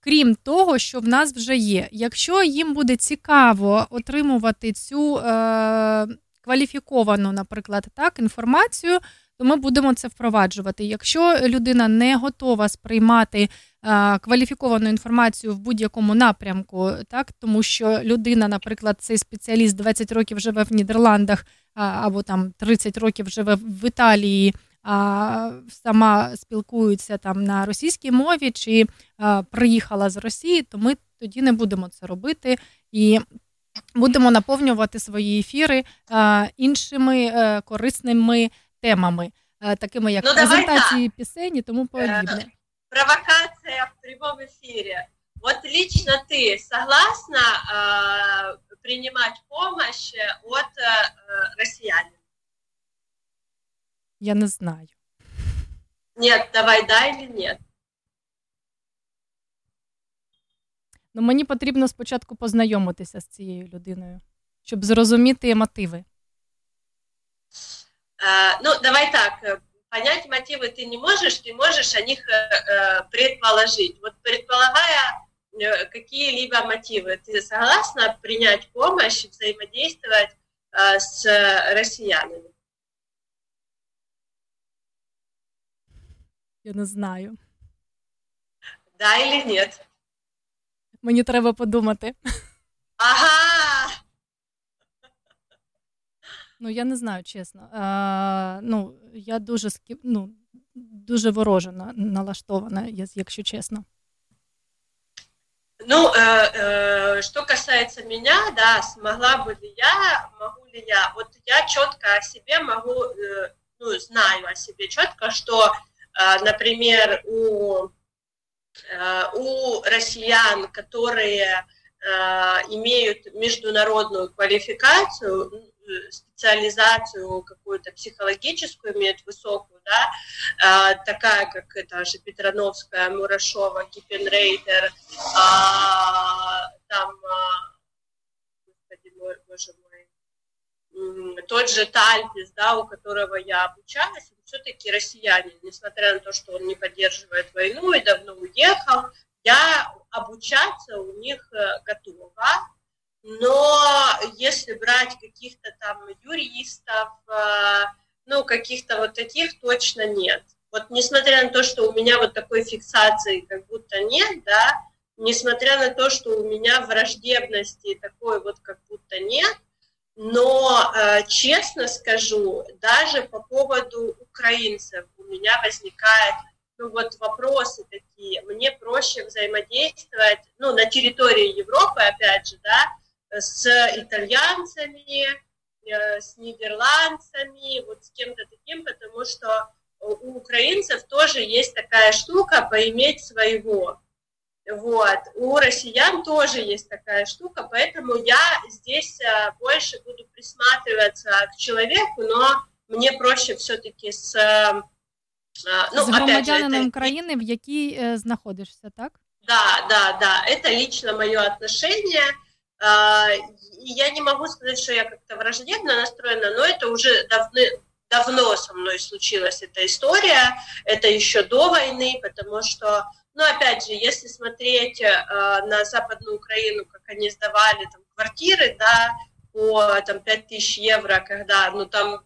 Крім того, що в нас вже є. Якщо їм буде цікаво отримувати цю е, кваліфіковану, наприклад, так, інформацію, то ми будемо це впроваджувати. Якщо людина не готова сприймати е, кваліфіковану інформацію в будь-якому напрямку, так тому що людина, наприклад, цей спеціаліст 20 років живе в Нідерландах або там 30 років живе в Італії сама спілкується там на російській мові чи а, приїхала з Росії, то ми тоді не будемо це робити і будемо наповнювати свої ефіри а, іншими а, е, корисними темами, а, такими як ну, презентації пісень і тому подібне. Провокация в прямом эфире. Вот лично ты согласна э, принимать помощь от э, россиян? Я не знаю. Нет, давай да или нет. Ну, мені потрібно спочатку познайомитися з цією людиною, щоб зрозуміти мотиви. А, ну, давай так. Э, понять мотивы ты не можешь, ты можешь о них э, предположить. Вот предполагая э, какие-либо мотивы, ты согласна принять помощь, взаимодействовать э, с россиянами? Я не знаю. Да или нет? Мені треба подумати. Ага. Ну, я не знаю, чесно. А, Ну, я дуже ну, дуже вороже налаштована, якщо чесно. Ну, э, э, что касается меня, да, смогла бы ли я, могу ли я, вот я четко о себе могу, э, ну, знаю о себе четко, что а, например, у, а, у россиян, которые а, имеют международную квалификацию, специализацию какую-то психологическую имеют высокую, да, такая, как это же Петрановская, Мурашова, Кипенрейдер, там, господи боже мой, тот же Тальпис, да, у которого я обучалась, все-таки россиянин, несмотря на то, что он не поддерживает войну и давно уехал, я обучаться у них э, готова, но если брать каких-то там юристов, э, ну, каких-то вот таких точно нет. Вот несмотря на то, что у меня вот такой фиксации как будто нет, да, несмотря на то, что у меня враждебности такой вот как будто нет, но, э, честно скажу, даже по поводу украинцев у меня возникает ну, вот вопросы такие. Мне проще взаимодействовать, ну, на территории Европы, опять же, да, с итальянцами, э, с нидерландцами, вот с кем-то таким, потому что у украинцев тоже есть такая штука поиметь своего. Вот. У россиян тоже есть такая штука, поэтому я здесь э, больше буду присматриваться к человеку, но мне проще все-таки с э, ну, з громадянином это... країни, в якій знаходишся, так? Да, да, да. Это лично мое отношение. Я не могу сказать, что я как-то враждебно настроена, но это уже давно, давно со мной случилась эта история. Это еще до войны, потому что но опять же, если смотреть э, на Западную Украину, как они сдавали там квартиры, да, по там 5000 евро, когда, ну, там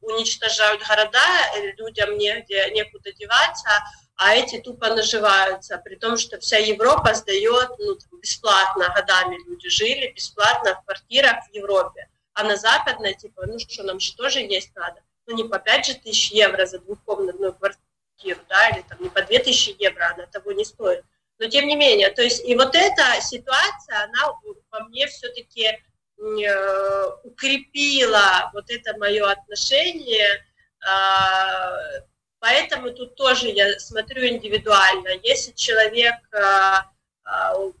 уничтожают города, людям негде, некуда деваться, а эти тупо наживаются, при том, что вся Европа сдает ну, там, бесплатно, годами люди жили бесплатно в квартирах в Европе. А на Западной, типа, ну что, нам же тоже есть надо. Ну не по 5 же тысяч евро за двухкомнатную квартиру, да, или там не по 2000 евро, она того не стоит. Но тем не менее, то есть и вот эта ситуация, она во мне все-таки э, укрепила вот это мое отношение, э, поэтому тут тоже я смотрю индивидуально. Если человек э,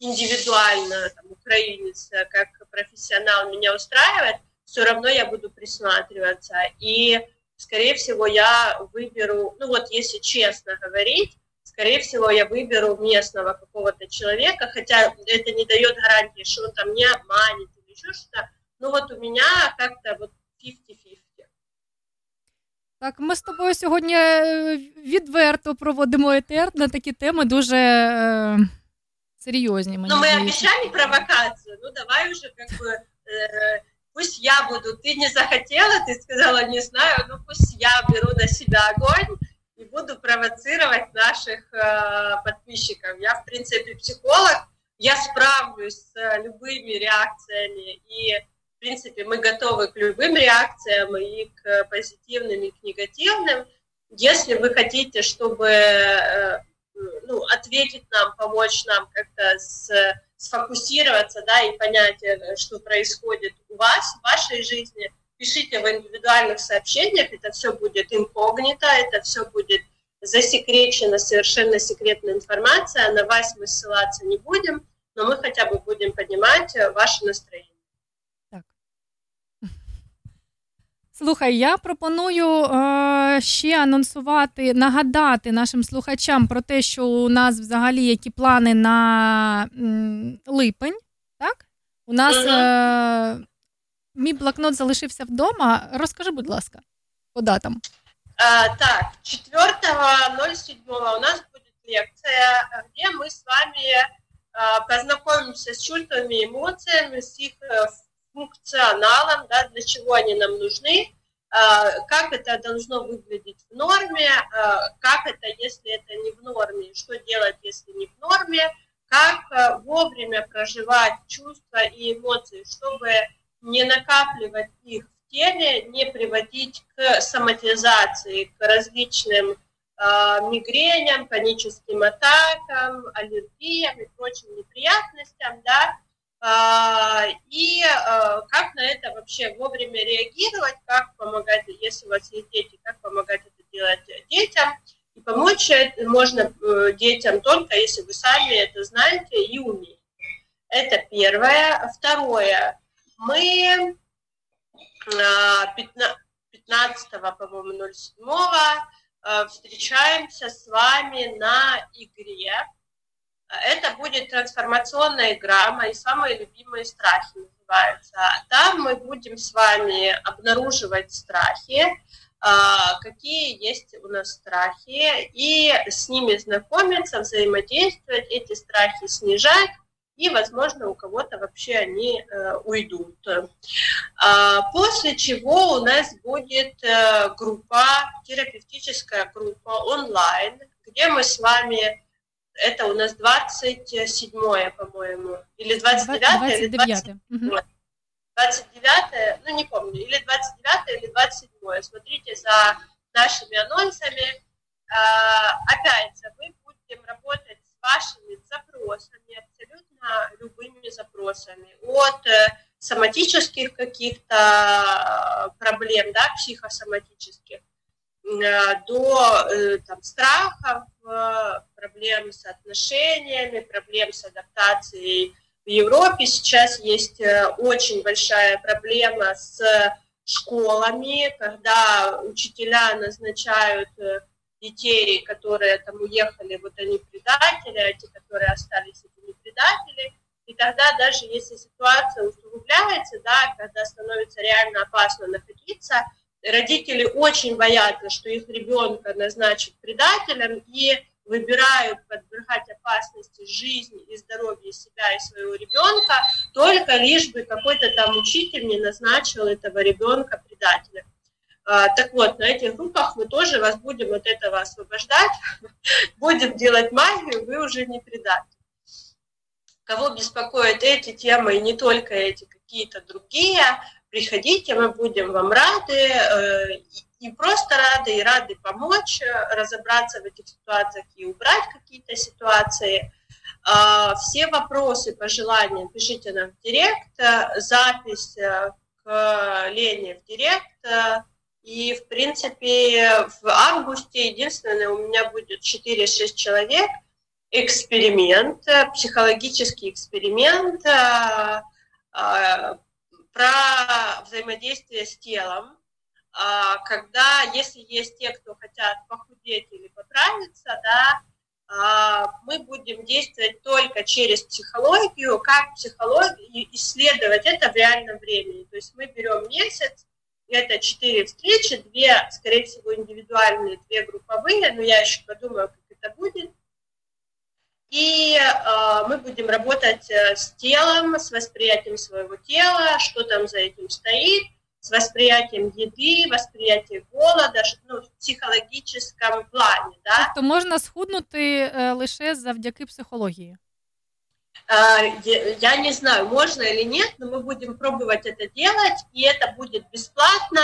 индивидуально, там, украинец, э, как профессионал меня устраивает, все равно я буду присматриваться. И, скорее всего, я выберу, ну вот если честно говорить, скорее всего, я выберу местного какого-то человека, хотя это не дает гарантии, что он там не обманет или еще что-то. Ну вот у меня как-то вот 50-50. Так, ми з тобою сьогодні е, відверто проводимо етер на такі теми дуже е, серйозні. Мені Но мы здається. обещали провокацию, ну давай уже как бы, э, пусть я буду, ты не захотела, ты сказала, не знаю, ну пусть я беру на себя огонь и буду провоцировать наших э, подписчиков. Я, в принципе, психолог, я справлюсь с э, любыми реакциями, и, в принципе, мы готовы к любым реакциям, и к позитивным, и к негативным. Если вы хотите, чтобы э, ну, ответить нам, помочь нам как-то с- сфокусироваться, да, и понять, э, что происходит у вас в вашей жизни, пишите в индивидуальных сообщениях, это все будет инкогнито, это все будет засекречена совершенно секретная информация, на вас мы ссылаться не будем, но мы хотя бы будем понимать э, ваше настроение. Слухай, я пропоную е, ще анонсувати, нагадати нашим слухачам про те, що у нас взагалі які плани на м, липень. Так? У нас е, мій блокнот залишився вдома. Розкажи, будь ласка, по датам. А, так, 4.07 у нас будет лекция, где мы с вами а, познакомимся с чувствами, эмоциями, с их э, функционалом, да, для чего они нам нужны, а, как это должно выглядеть в норме, а, как это, если это не в норме, что делать, если не в норме, как а, вовремя проживать чувства и эмоции, чтобы не накапливать их в теле, не приводить к соматизации, к различным мигреням, паническим атакам, аллергиям и прочим неприятностям, да, и а, как на это вообще вовремя реагировать, как помогать, если у вас есть дети, как помогать это делать детям, и помочь это можно э, детям только если вы сами это знаете и умеете. Это первое. Второе. Мы а, 15, 15 по-моему, 07 а, встречаемся с вами на игре. Это будет трансформационная игра, мои самые любимые страхи называется. Там мы будем с вами обнаруживать страхи, а, какие есть у нас страхи, и с ними знакомиться, взаимодействовать, эти страхи снижать, и, возможно, у кого-то вообще они э, уйдут. А, После чего у нас будет э, группа, терапевтическая группа онлайн, где мы с вами, это у нас 27 по-моему, или 29 или 29. 27 Мгм. 29, ну не помню, или 29 или 27. Смотрите за нашими анонсами. А, Опять же, мы будем работать с вашими запросами, абсолютно любыми запросами. От э, соматических каких-то э, проблем, да, психосоматических, до э, там, страхов, э, проблем с отношениями, проблем с адаптацией в Европе сейчас есть э, очень большая проблема с школами, когда учителя назначают э, детей, которые там уехали, вот они предатели, а те, которые остались, это не предатели. И тогда даже если ситуация усугубляется, да, когда становится реально опасно находиться, родители очень боятся, что их ребенка назначат предателем и выбирают подвергать опасности жизнь и здоровье себя и своего ребенка, только лишь бы какой-то там учитель не назначил этого ребенка предателем. А, Так вот, на этих группах мы тоже вас будем от этого освобождать, будем делать магию, вы уже не предатель. Кого беспокоят эти темы и не только эти, какие-то другие, приходите, мы будем вам рады, э, не просто рады, и рады помочь э, разобраться в этих ситуациях и убрать какие-то ситуации. Э, все вопросы, пожелания пишите нам в директ, э, запись к Лене в директ. И, в принципе, в августе единственное, у меня будет 4-6 человек, эксперимент, психологический эксперимент про взаимодействие с телом, а, когда, если есть те, кто хотят похудеть или поправиться, да, а, мы будем действовать только через психологию, как психологию исследовать это в реальном времени. То есть мы берем месяц, это четыре встречи, две, скорее всего, индивидуальные, две групповые, но я еще подумаю, как это будет. И э, мы будем работать э, с телом, с восприятием своего тела, что там за этим стоит, с восприятием еды, восприятием голода, ну, в психологическом плане, да. Тобто можна схуднути е, лише завдяки психології. А, я я не знаю, можно или нет, но мы будем пробовать это делать, и это будет бесплатно,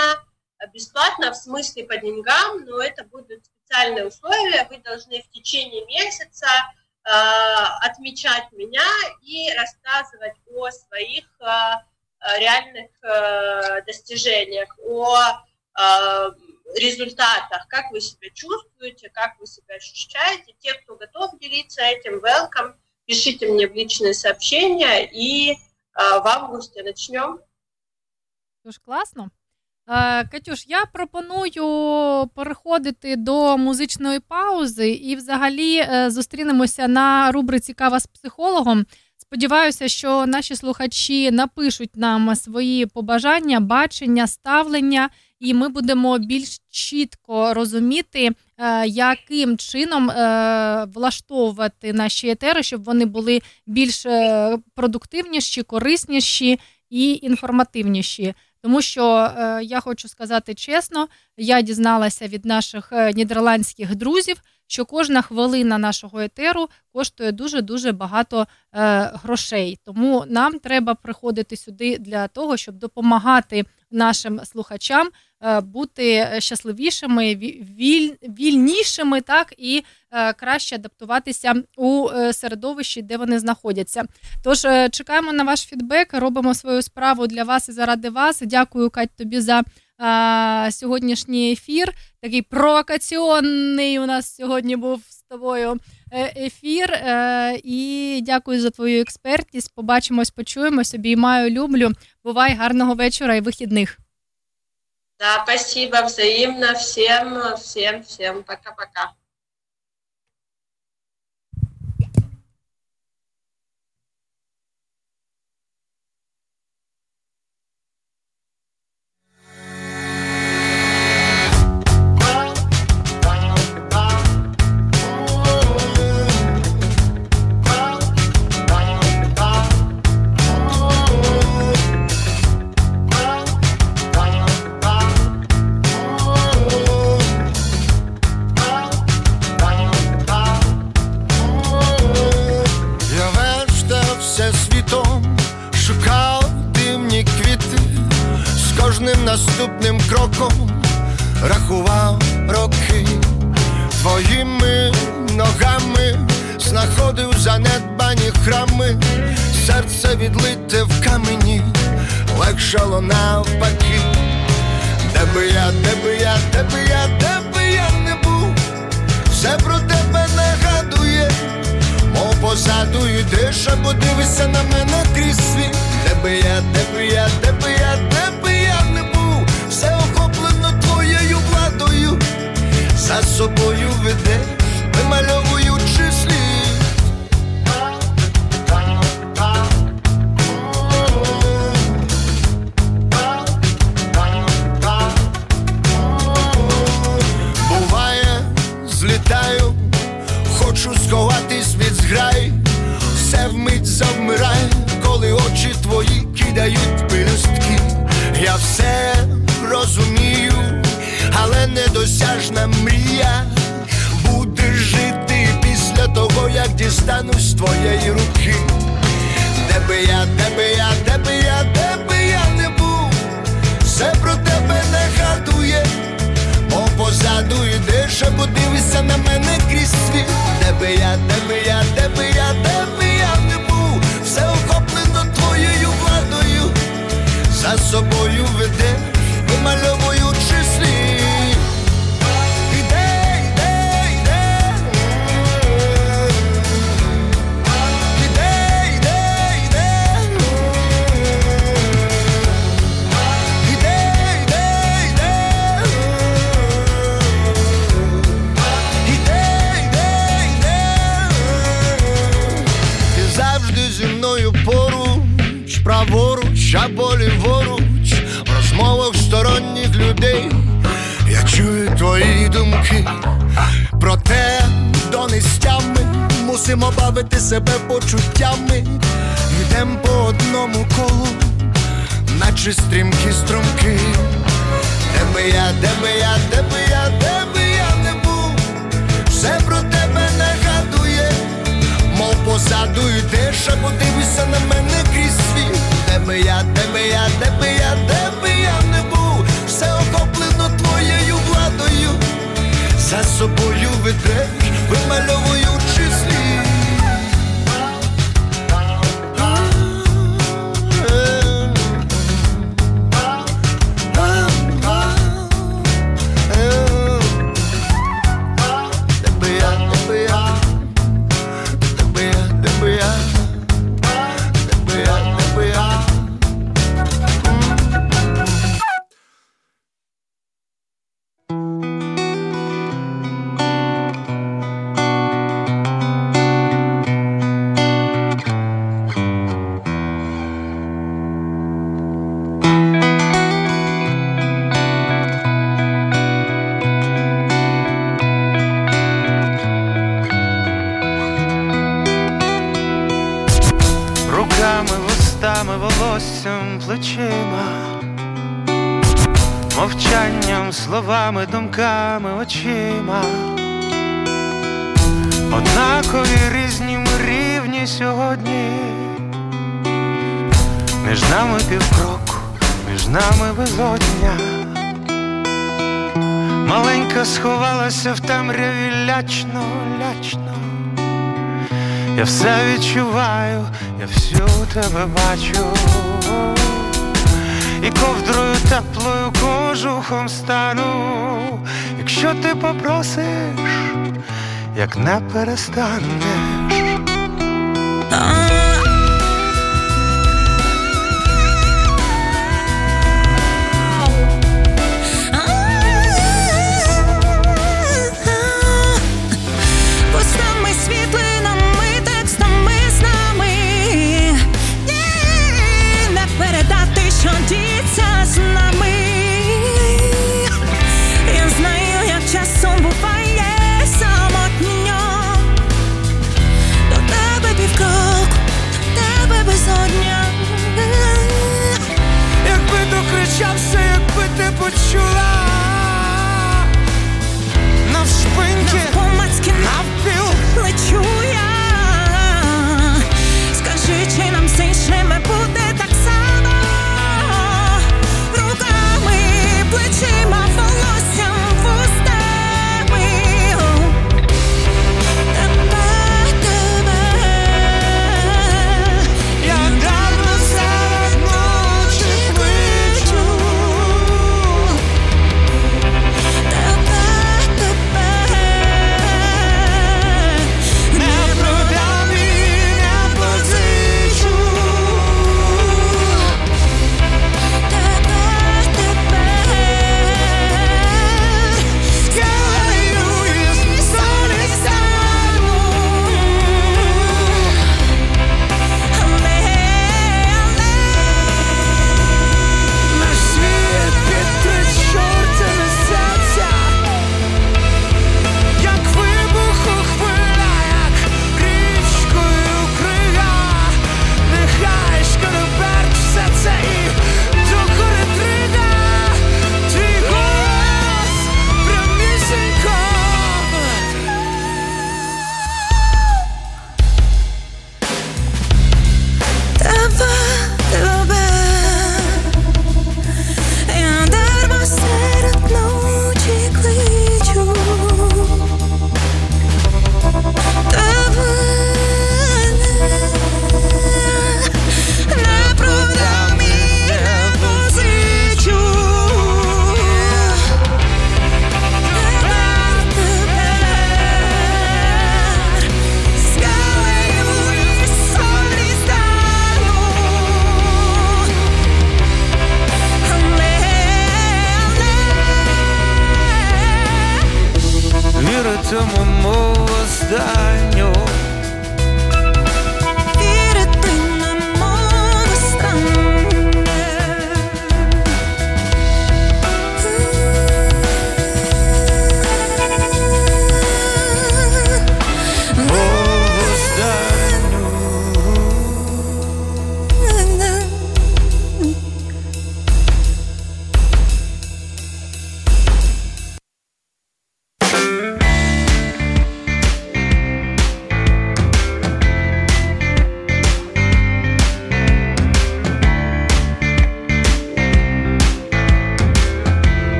бесплатно в смысле по деньгам, но это будут специальные условия, вы должны в течение месяца э, отмечать меня и рассказывать о своих э, реальных э, достижениях, о э, результатах, как вы себя чувствуете, как вы себя ощущаете. Те, кто готов делиться этим, welcome, пишите мне в личные сообщения, и э, в августе начнем. Дуже класно. Е, Катюш, я пропоную переходити до музичної паузи і взагалі е, зустрінемося на рубриці Кава з психологом. Сподіваюся, що наші слухачі напишуть нам свої побажання, бачення, ставлення, і ми будемо більш чітко розуміти, е, яким чином влаштовувати наші етери, щоб вони були більш продуктивніші, корисніші і інформативніші. Тому що е, я хочу сказати чесно, я дізналася від наших е, нідерландських друзів, що кожна хвилина нашого етеру коштує дуже дуже багато е, грошей. Тому нам треба приходити сюди для того, щоб допомагати нашим слухачам е, бути щасливішими, віль, вільнішими, так і е, краще адаптуватися у е, середовищі, де вони знаходяться. Тож чекаємо на ваш фідбек, робимо свою справу для вас і заради вас. Дякую, Кать, тобі за а, сьогоднішній ефір. Такий провокаційний у нас сьогодні був з тобою е, ефір. Е, І дякую за твою експертність. Побачимось, почуємось. Обіймаю, люблю. Бувай гарного вечора і вихідних. Да, спасибо взаимно всем, всем, всем. Пока-пока. Наступним кроком рахував роки, твоїми ногами знаходив занедбані храми, серце відлите в камені, легшало навпаки. Де би я, де би я, де би я, де би я не був, все про тебе нагадує. Мов позаду йдеш, або дивишся на мене крізь світ де би я, де би я, де би я За собою ведеш, вимальовуючи слід Буває, злітаю Хочу сховатись від зграй, все вмить завмирає, коли очі твої кидають пелюстки. Я все розумію, недосяжна мрія. буде жити після того, як дістанусь твоєї руки. Де би я, де би я, де би я, де би я не був, все про тебе не нагадує, бо позаду йдеш, а подивися на мене крізь світ. Де би я, де би я, де би я, де би я не був, все охоплено твоєю владою, за собою веде, вимальовую. Або ліворуч, в розмовах сторонніх людей. Я чую твої думки, проте донестями мусимо бавити себе почуттями. Йдем по одному колу, наче стрімкі струмки. Де би я, де би я, де би я, де би я не був, все про тебе нагадує, мов позаду йдеш, а подивися на мене крізь світ. Би я, де би я, де би я, де би я не був, все охоплено твоєю владою, за собою ведеш, вимальовуючи слід. Все відчуваю, я всю тебе бачу, і ковдрою теплою кожухом стану, якщо ти попросиш, як не перестанеш.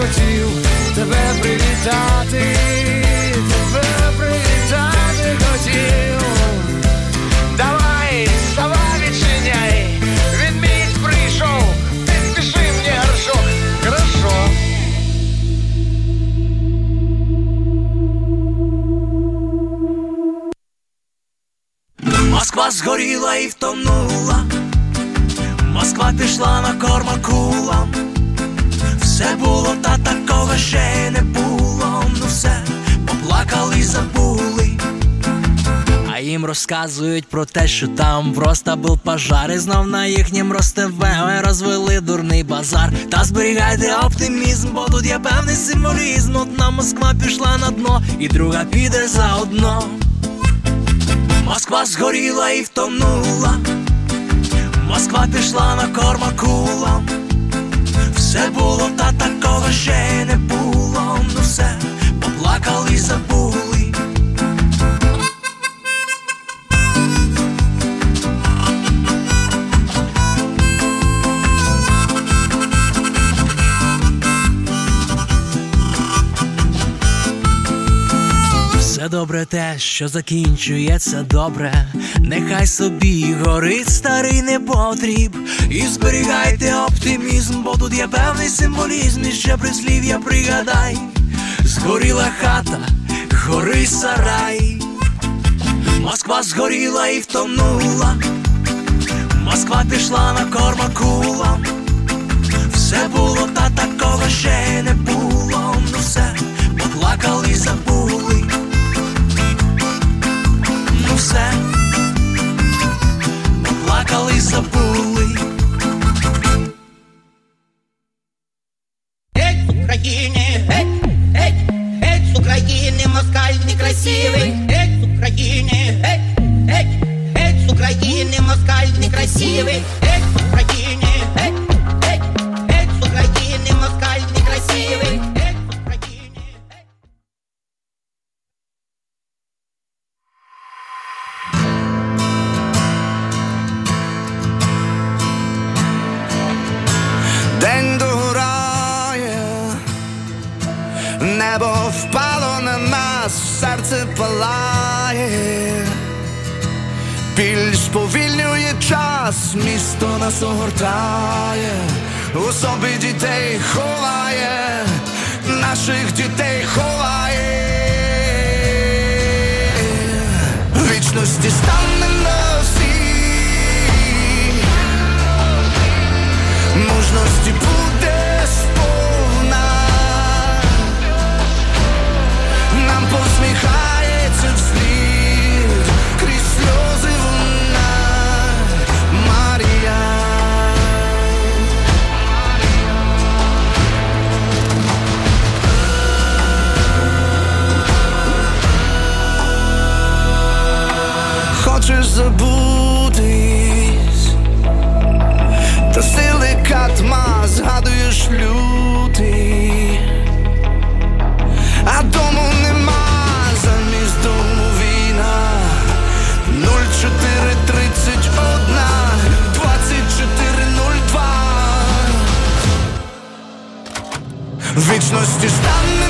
Хотів тебе привітати, тебе привітати хотів. Давай, давай відчиняй, відмінь прийшов, ти спіши мені горшок, хорошо. Москва згоріла і втонула, Москва пішла на корма кулам. Все було, та такого ще не було. Ну все, поплакали забули. А їм розказують про те, що там просто був пожар, і знов на їхнім ростеве розвели дурний базар. Та зберігайте оптимізм, бо тут є певний символізм. Одна Москва пішла на дно, і друга піде заодно. Москва згоріла і втонула, Москва пішла на корма кулам. Все було, та такого ще не було. Ну все, поплакали забули. Добре те, що закінчується добре, нехай собі горить старий непотріб. І зберігайте оптимізм, бо тут є певний символізм, і ще прислів'я пригадай. Згоріла хата, гори сарай. Москва згоріла і втонула. Москва пішла на корма кулам. Все було, та такого ще не було. Ну все, поплакали забули Ну все, поплакали й забули. Эй, с Украины, эй, эй, эй, с Украины, москаль некрасивый. Эй, с Украины, эй, эй, эй, с Украины, москаль некрасивый. нас місто нас огортає, у собі дітей ховає, наших дітей ховає, вічності стане на всі мужності. можеш забутись, та сили катма згадуєш лютий, а дому нема замість дому війна, 0431 2402 Вічності стане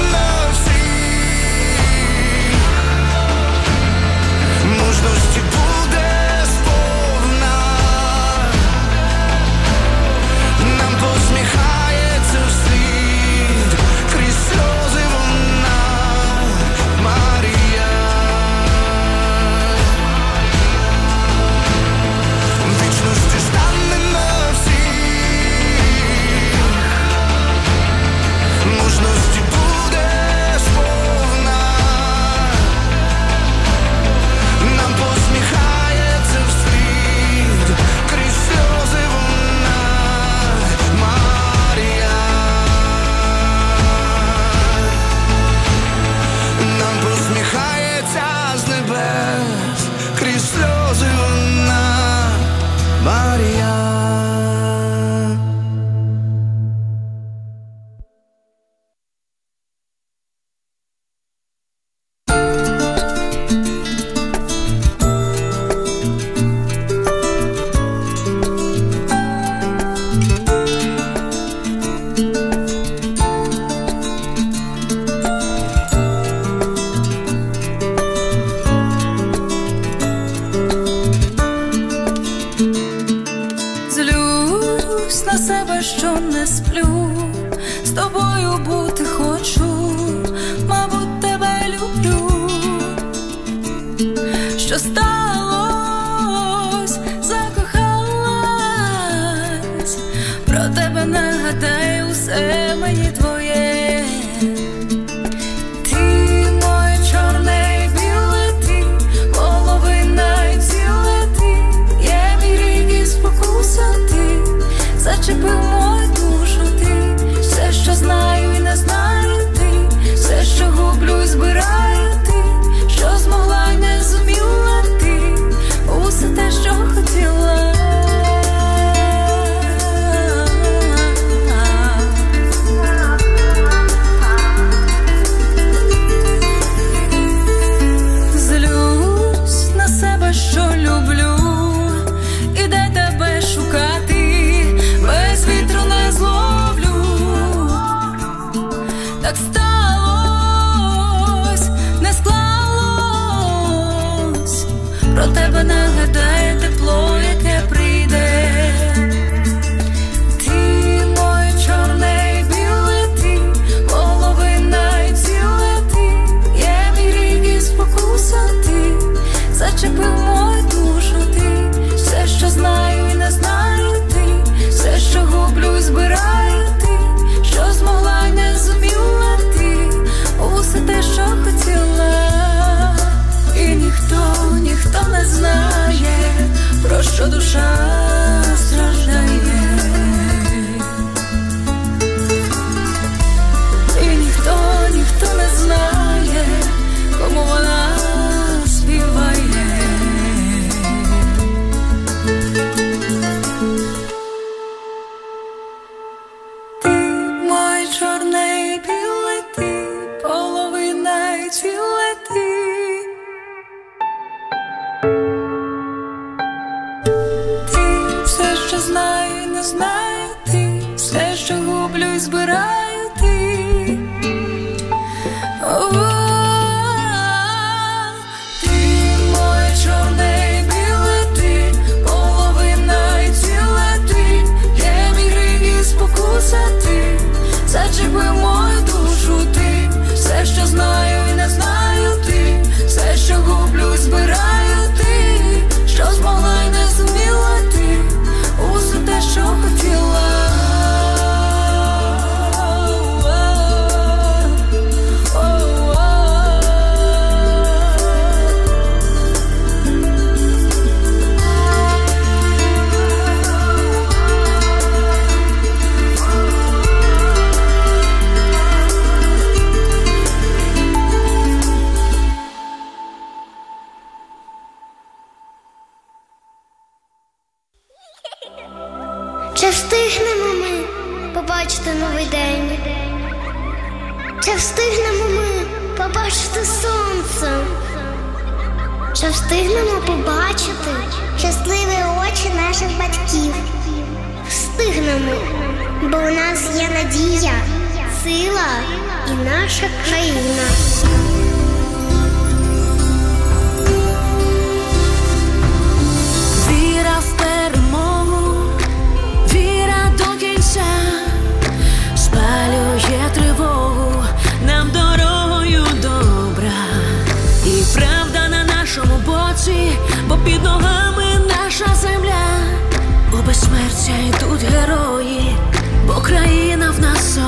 леті, лети. Ти все, що знаю, не знаю, ти все, що гублю і збираю. Наша країна. Віра в перемогу, віра до кінця, спалює тривогу нам дорогою добра. І правда на нашому боці, бо під ногами наша земля. У безсмертя йдуть герої, бо країна в нас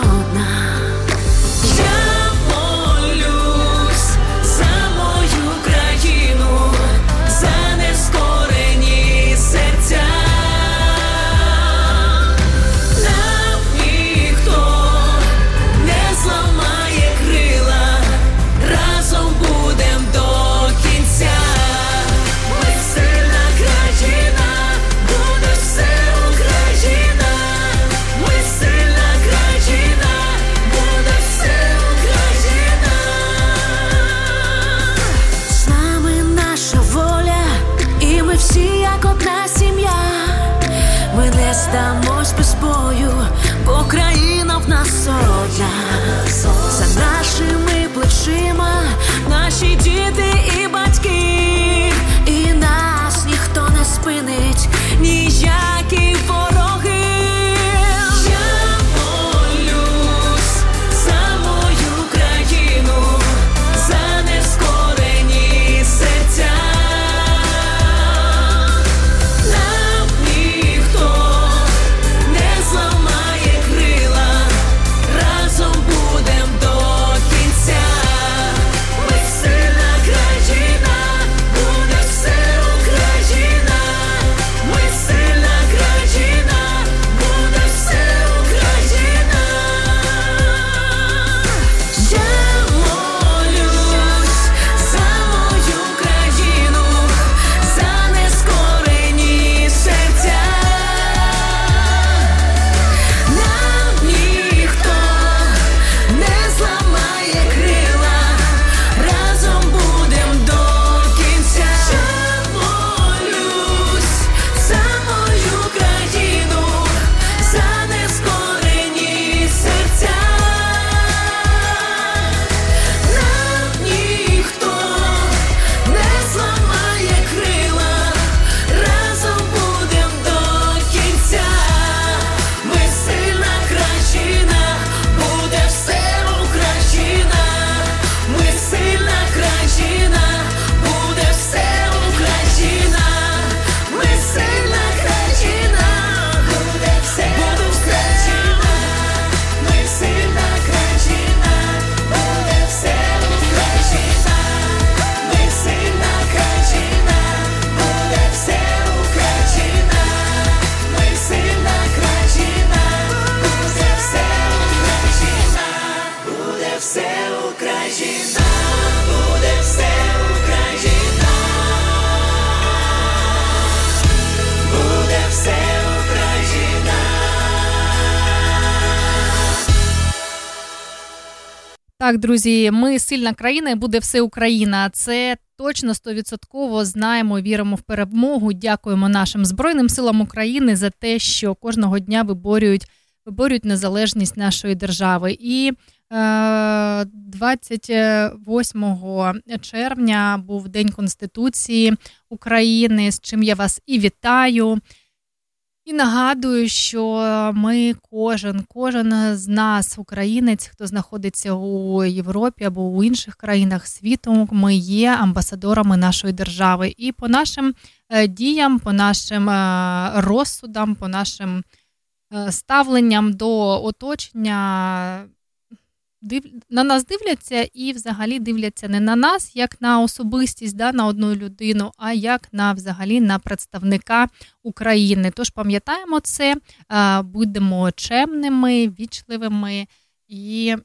Так, друзі, ми сильна країна і буде все Україна. Це точно стовідсотково знаємо, віримо в перемогу. Дякуємо нашим збройним силам України за те, що кожного дня виборюють, виборюють незалежність нашої держави. І е, 28 червня був День Конституції України, з чим я вас і вітаю. І нагадую, що ми кожен, кожен з нас, українець, хто знаходиться у Європі або у інших країнах світу, ми є амбасадорами нашої держави. І по нашим е, діям, по нашим е, розсудам, по нашим е, ставленням до оточення. Див... На нас дивляться і взагалі дивляться не на нас, як на особистість, да, на одну людину, а як на взагалі на представника України. Тож пам'ятаємо це, будемо чемними, вічливими і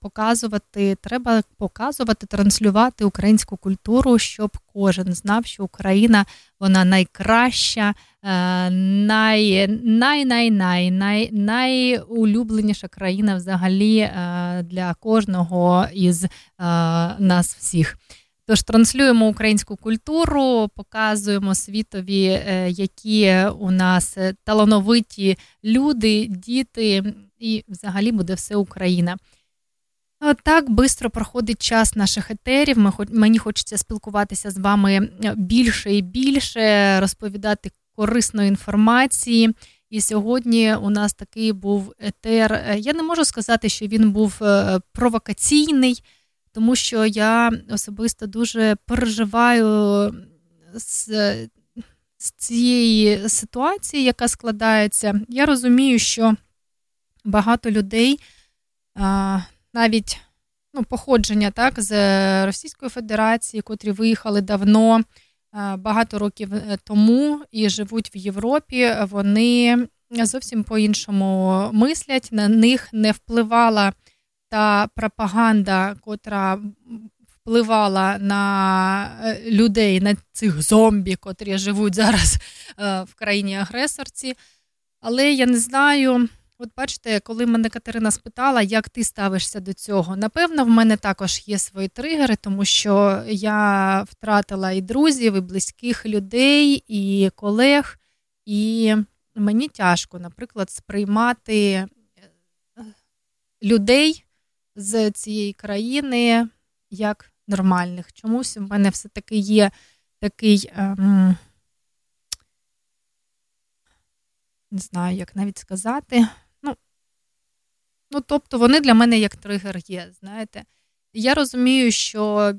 показувати, треба показувати, транслювати українську культуру, щоб кожен знав, що Україна вона найкраща, е, най, най, най, най, най, найулюбленіша країна взагалі е, для кожного із нас всіх. Тож транслюємо українську культуру, показуємо світові, які у нас талановиті люди, діти, і взагалі буде все Україна. Так швидко проходить час наших етерів. Мені хочеться спілкуватися з вами більше і більше, розповідати корисної інформації. І сьогодні у нас такий був етер. Я не можу сказати, що він був провокаційний, тому що я особисто дуже переживаю з, з цієї ситуації, яка складається. Я розумію, що багато людей, навіть ну, походження так, з Російської Федерації, котрі виїхали давно, багато років е, тому і живуть в Європі, вони зовсім по-іншому мислять, на них не впливала та пропаганда, котра впливала на е, людей, на цих зомбі, котрі живуть зараз е, в країні агресорці. Але я не знаю. От бачите, коли мене Катерина спитала, як ти ставишся до цього, напевно, в мене також є свої тригери, тому що я втратила і друзів, і близьких людей, і колег, і мені тяжко, наприклад, сприймати е, людей з цієї країни як нормальних. Чомусь в мене все-таки є такий. Ем, не знаю, як навіть сказати. Ну, тобто, вони для мене як тригер є. знаєте. Я розумію, що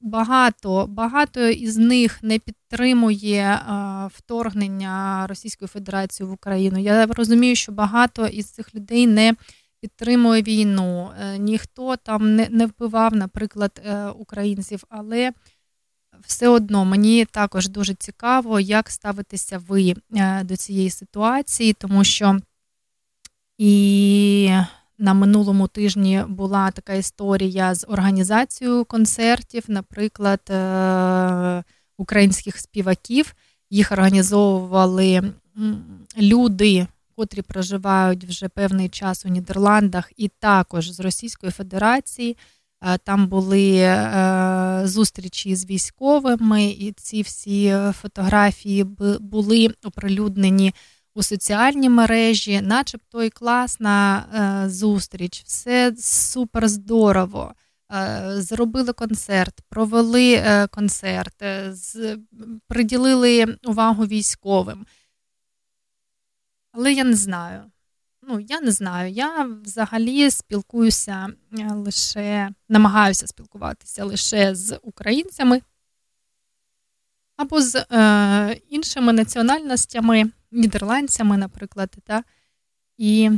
багато багато із них не підтримує а, вторгнення Російської Федерації в Україну. Я розумію, що багато із цих людей не підтримує війну. Е, ніхто там не, не вбивав, наприклад, е, українців, але. Все одно мені також дуже цікаво, як ставитися ви е, до цієї ситуації, тому що і на минулому тижні була така історія з організацією концертів, наприклад, українських співаків. Їх організовували люди, котрі проживають вже певний час у Нідерландах, і також з Російської Федерації. Е, там були е, зустрічі з військовими, і ці всі фотографії були оприлюднені у соціальні мережі, начебто і класна е, зустріч, все супер здорово. Зробили концерт, провели концерт, приділили увагу військовим. Але я не знаю. Ну, я не знаю. Я взагалі спілкуюся е, лише, намагаюся спілкуватися лише з українцями або з е, іншими національностями нідерландцями, наприклад. Та? І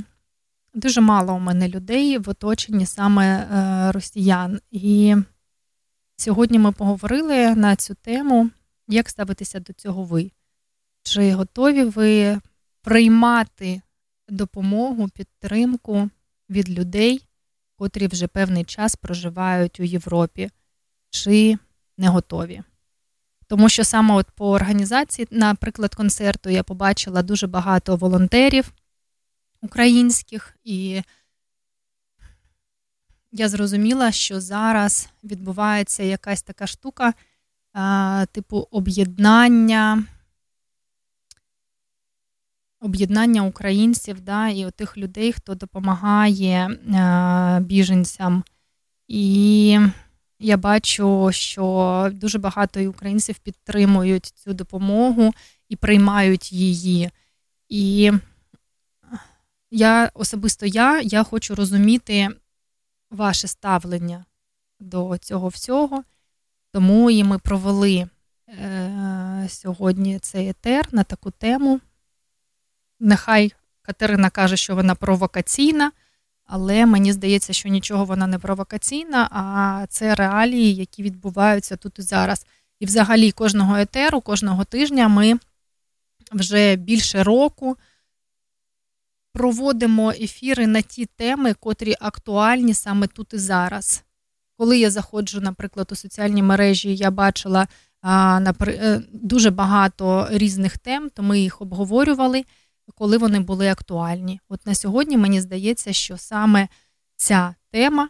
дуже мало у мене людей в оточенні саме е, росіян. І сьогодні ми поговорили на цю тему, як ставитися до цього ви. Чи готові ви приймати допомогу, підтримку від людей, котрі вже певний час проживають у Європі, чи не готові? Тому що саме от по організації, наприклад, концерту я побачила дуже багато волонтерів українських, і я зрозуміла, що зараз відбувається якась така штука, типу об'єднання. Об'єднання українців да, і тих людей, хто допомагає е, біженцям. І я бачу, що дуже багато українців підтримують цю допомогу і приймають її. І я особисто я, я хочу розуміти ваше ставлення до цього всього. Тому і ми провели е, сьогодні цей етер на таку тему. Нехай Катерина каже, що вона провокаційна але мені здається, що нічого вона не провокаційна, а це реалії, які відбуваються тут і зараз. І взагалі кожного етеру, кожного тижня ми вже більше року проводимо ефіри на ті теми, котрі актуальні саме тут і зараз. Коли я заходжу, наприклад, у соціальні мережі, я бачила е, дуже багато різних тем, то ми їх обговорювали, коли вони були актуальні. От на сьогодні мені здається, що саме ця тема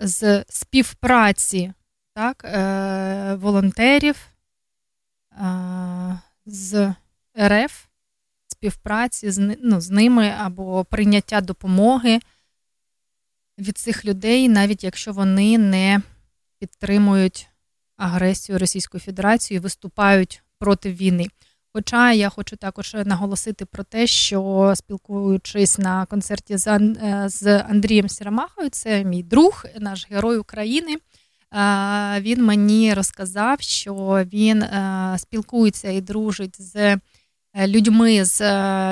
з співпраці так, е, волонтерів е, з РФ, співпраці з, ну, з ними або прийняття допомоги від цих людей, навіть якщо вони не підтримують агресію Російської Федерації, і виступають проти війни. Хоча я хочу також наголосити про те, що спілкуючись на концерті з, е, Андрієм Сірамахою, це мій друг, наш герой України. е, Він мені розказав, що він е, спілкується і дружить з людьми з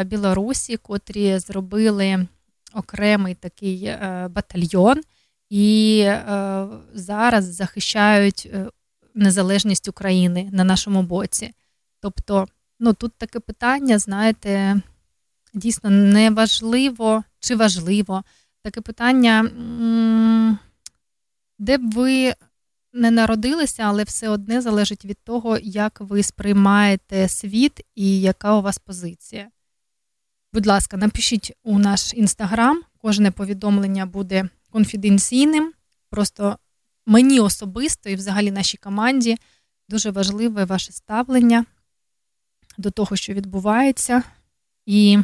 Білорусі, котрі зробили окремий такий батальйон і зараз захищають незалежність України на нашому боці. Тобто, ну тут таке питання, знаєте, дійсно неважливо чи важливо. Таке питання, де б ви не народилися, але все одне залежить від того, як ви сприймаєте світ і яка у вас позиція. Будь ласка, напишіть у наш інстаграм. Кожне повідомлення буде конфіденційним. Просто мені особисто і взагалі нашій команді дуже важливе ваше ставлення до того, що відбувається, і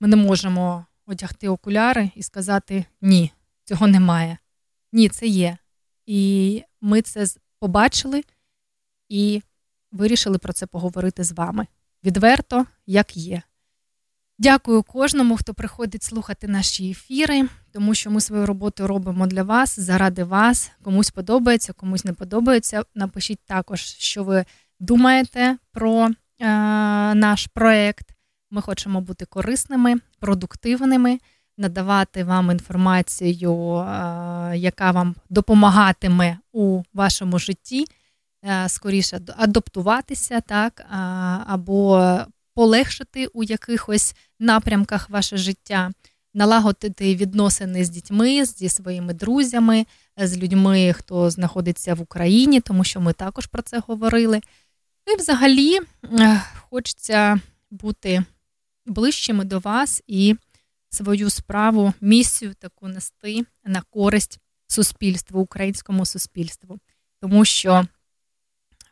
ми не можемо одягти окуляри і сказати ні, цього немає. Ні, це є. І ми це побачили і вирішили про це поговорити з вами. Відверто, як є. Дякую кожному, хто приходить слухати наші ефіри, тому що ми свою роботу робимо для вас, заради вас. Комусь подобається, комусь не подобається. Напишіть також, що ви думаєте про наш проект. Ми хочемо бути корисними, продуктивними, надавати вам інформацію, е, яка вам допомагатиме у вашому житті, е, скоріше адаптуватися, так, або полегшити у якихось напрямках ваше життя, налагодити відносини з дітьми, зі своїми друзями, з людьми, хто знаходиться в Україні, тому що ми також про це говорили. Ну і взагалі е, хочеться бути ближчими до вас і свою справу, місію таку нести на користь суспільству, українському суспільству. Тому що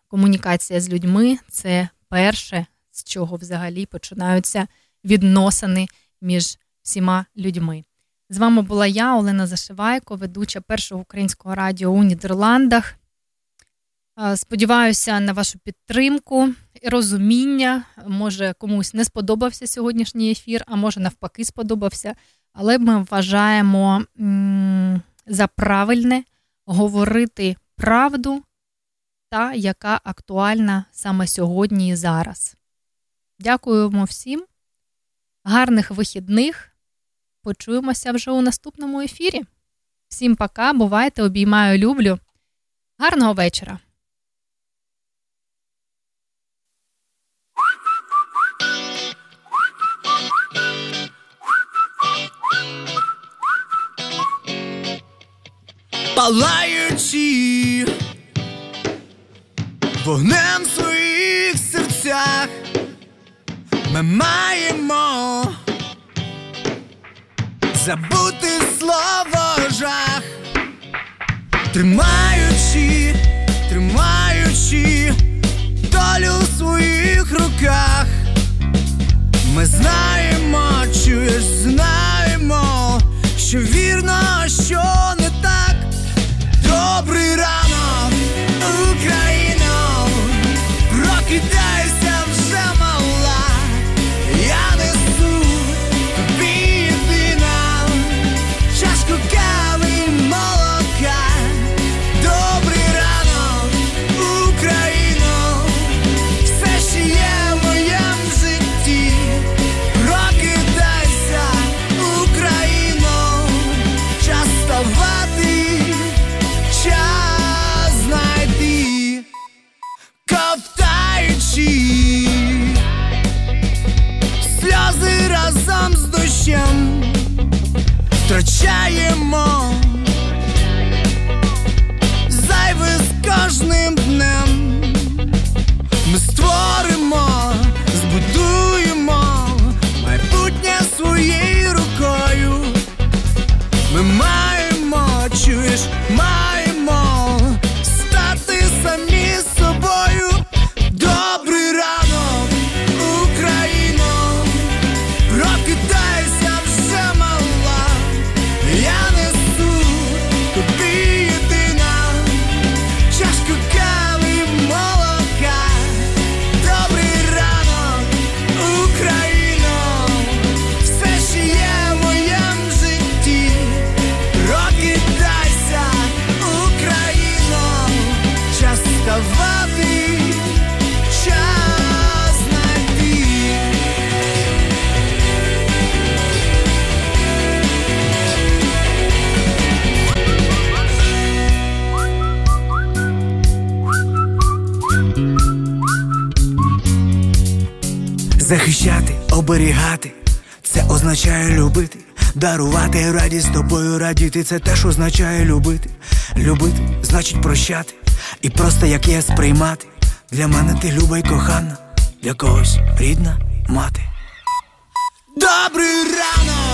комунікація з людьми це перше, з чого взагалі починаються відносини між всіма людьми. З вами була я, Олена Зашивайко, ведуча першого українського радіо у Нідерландах. Сподіваюся на вашу підтримку розуміння. Може, комусь не сподобався сьогоднішній ефір, а може навпаки сподобався. Але ми вважаємо за правильне говорити правду, та яка актуальна саме сьогодні і зараз. Дякуємо всім. Гарних вихідних. Почуємося вже у наступному ефірі. Всім пока, бувайте, обіймаю, люблю. Гарного вечора. Палаючи вогнем в своїх серцях, ми маємо забути слово жах, тримаючи, тримаючи долю в своїх руках. Ми знаємо, чуєш, знаємо, що вірно, що callemos. Захищати, оберігати, це означає любити, дарувати радість тобою радіти, це теж означає любити. Любити значить прощати, і просто як є сприймати. Для мене ти люба й кохана, для когось рідна мати. Добрий ранок,